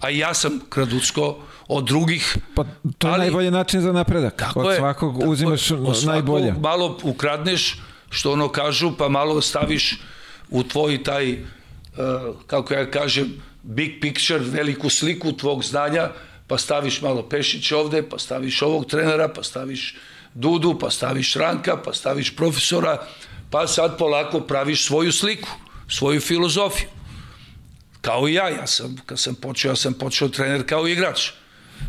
a i ja sam kraducko, od drugih. Pa to je ali, najbolji način za napredak. Tako od svakog je, uzimaš od najbolje. Malo ukradneš, što ono kažu, pa malo staviš u tvoj taj, uh, kako ja kažem, big picture, veliku sliku tvog znanja, pa staviš malo Pešić ovde, pa staviš ovog trenera, pa staviš Dudu, pa staviš Ranka, pa staviš profesora, pa sad polako praviš svoju sliku, svoju filozofiju. Kao i ja, ja sam, kad sam počeo, ja sam počeo trener kao igrač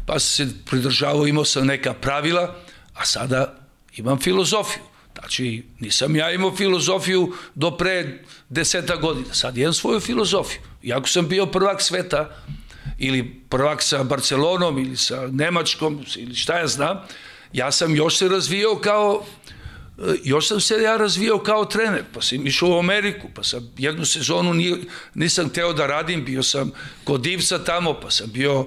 pa sam se pridržavao, imao sam neka pravila, a sada imam filozofiju. Znači, nisam ja imao filozofiju do pre deseta godina, sad imam svoju filozofiju. Iako sam bio prvak sveta, ili prvak sa Barcelonom, ili sa Nemačkom, ili šta ja znam, ja sam još se razvijao kao još sam se ja razvijao kao trener, pa sam išao u Ameriku, pa sam jednu sezonu nisam teo da radim, bio sam kod Divca tamo, pa sam bio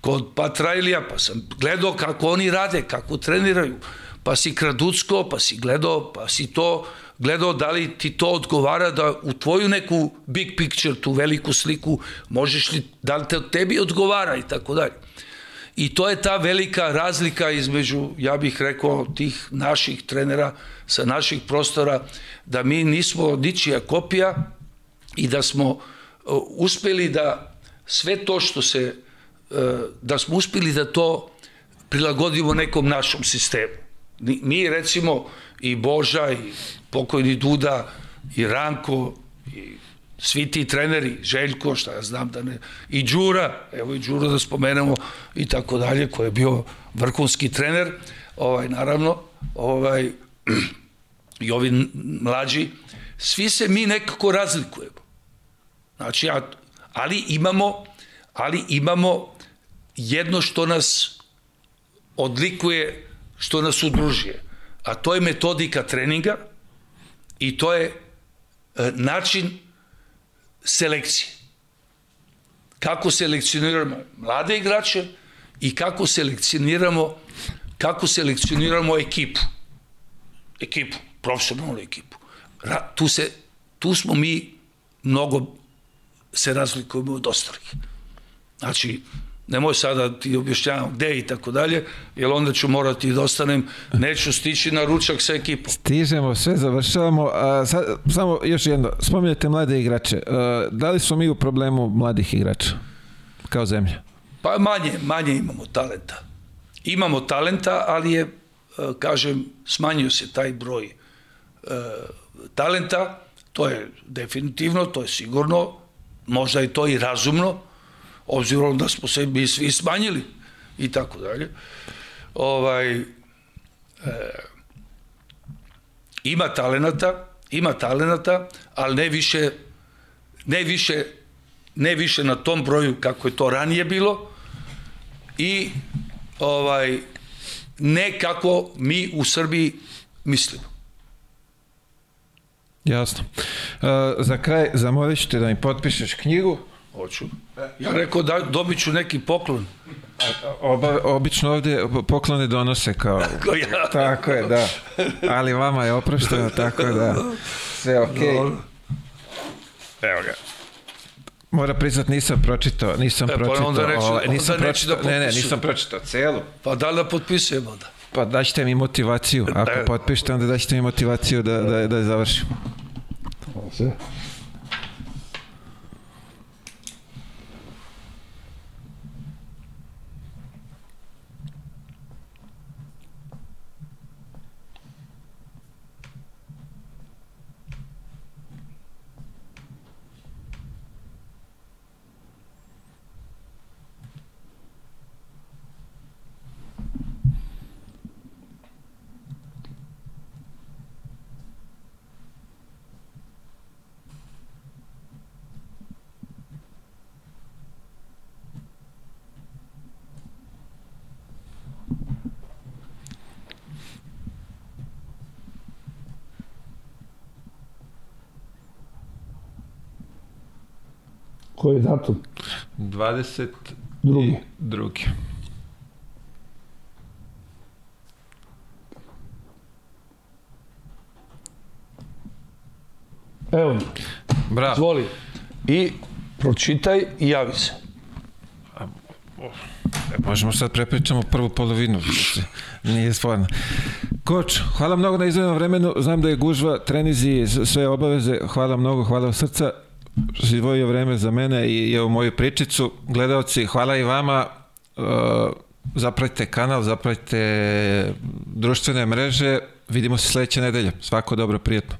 kod Patrajlija, pa sam gledao kako oni rade, kako treniraju, pa si kraducko, pa si gledao, pa si to gledao da li ti to odgovara da u tvoju neku big picture, tu veliku sliku, možeš li, da li te tebi odgovara i tako dalje. I to je ta velika razlika između, ja bih rekao, tih naših trenera sa naših prostora, da mi nismo ničija kopija i da smo uh, uspeli da sve to što se da smo uspili da to prilagodimo nekom našom sistemu. Mi recimo i Boža i pokojni Duda i Ranko i svi ti treneri, Željko, šta ja znam da ne, i Đura, evo i Đura da spomenemo i tako dalje, koji je bio vrhunski trener, ovaj, naravno, ovaj, i ovi mlađi, svi se mi nekako razlikujemo. Znači, ja, ali imamo, ali imamo jedno što nas odlikuje, što nas udružuje, a to je metodika treninga i to je e, način selekcije. Kako selekcioniramo mlade igrače i kako selekcioniramo kako selekcioniramo ekipu. Ekipu, profesionalnu ekipu. Ra, tu, se, tu smo mi mnogo se razlikujemo od ostalih. Znači, nemoj sada ti objašnjavam gde i tako dalje, jer onda ću morati da ostanem, neću stići na ručak sa ekipom. Stižemo, sve završavamo. A, sad, samo još jedno, spominjate mlade igrače. A, da li smo mi u problemu mladih igrača kao zemlja? Pa manje, manje imamo talenta. Imamo talenta, ali je, kažem, smanjio se taj broj e, talenta, to je definitivno, to je sigurno, možda je to i razumno, obzirom da smo se mi svi smanjili i tako dalje. Ovaj, e, ima talenata, ima talenata, ali ne više, ne više, ne više na tom broju kako je to ranije bilo i ovaj, ne kako mi u Srbiji mislimo. Jasno. Uh, za kraj zamolit ću te da mi potpišeš knjigu Hoću. Ja rekao da dobit ću neki poklon. Oba, obično ovde poklone donose kao... Tako ja. Tako je, da. Ali vama je oprošteno, tako da. Sve okej. Okay. Evo ga. Mora priznat nisam pročitao, nisam E, pa pročitao. onda neće- ovaj, nisam onda neće da pročitao, ne, ne, potpisujem. nisam pročitao celu. Pa da li da potpisujem onda? Pa daćete mi motivaciju. Ako Da. potpišete, onda daćete mi motivaciju da, da, da je završim. Sve. Koji je datum? 20 Drugi. drugi. Evo Bravo. zvoli. I pročitaj i javi se. E, Možemo sad prepričamo prvu polovinu. Nije stvarno. Koč, hvala mnogo na izvedenom vremenu. Znam da je gužva, trenizi, sve obaveze. Hvala mnogo, hvala od srca. Što si izdvojio vreme za mene i evo moju pričicu. Gledalci, hvala i vama. Uh, zapratite kanal, zapratite društvene mreže. Vidimo se sledeće nedelje. Svako dobro, prijetno.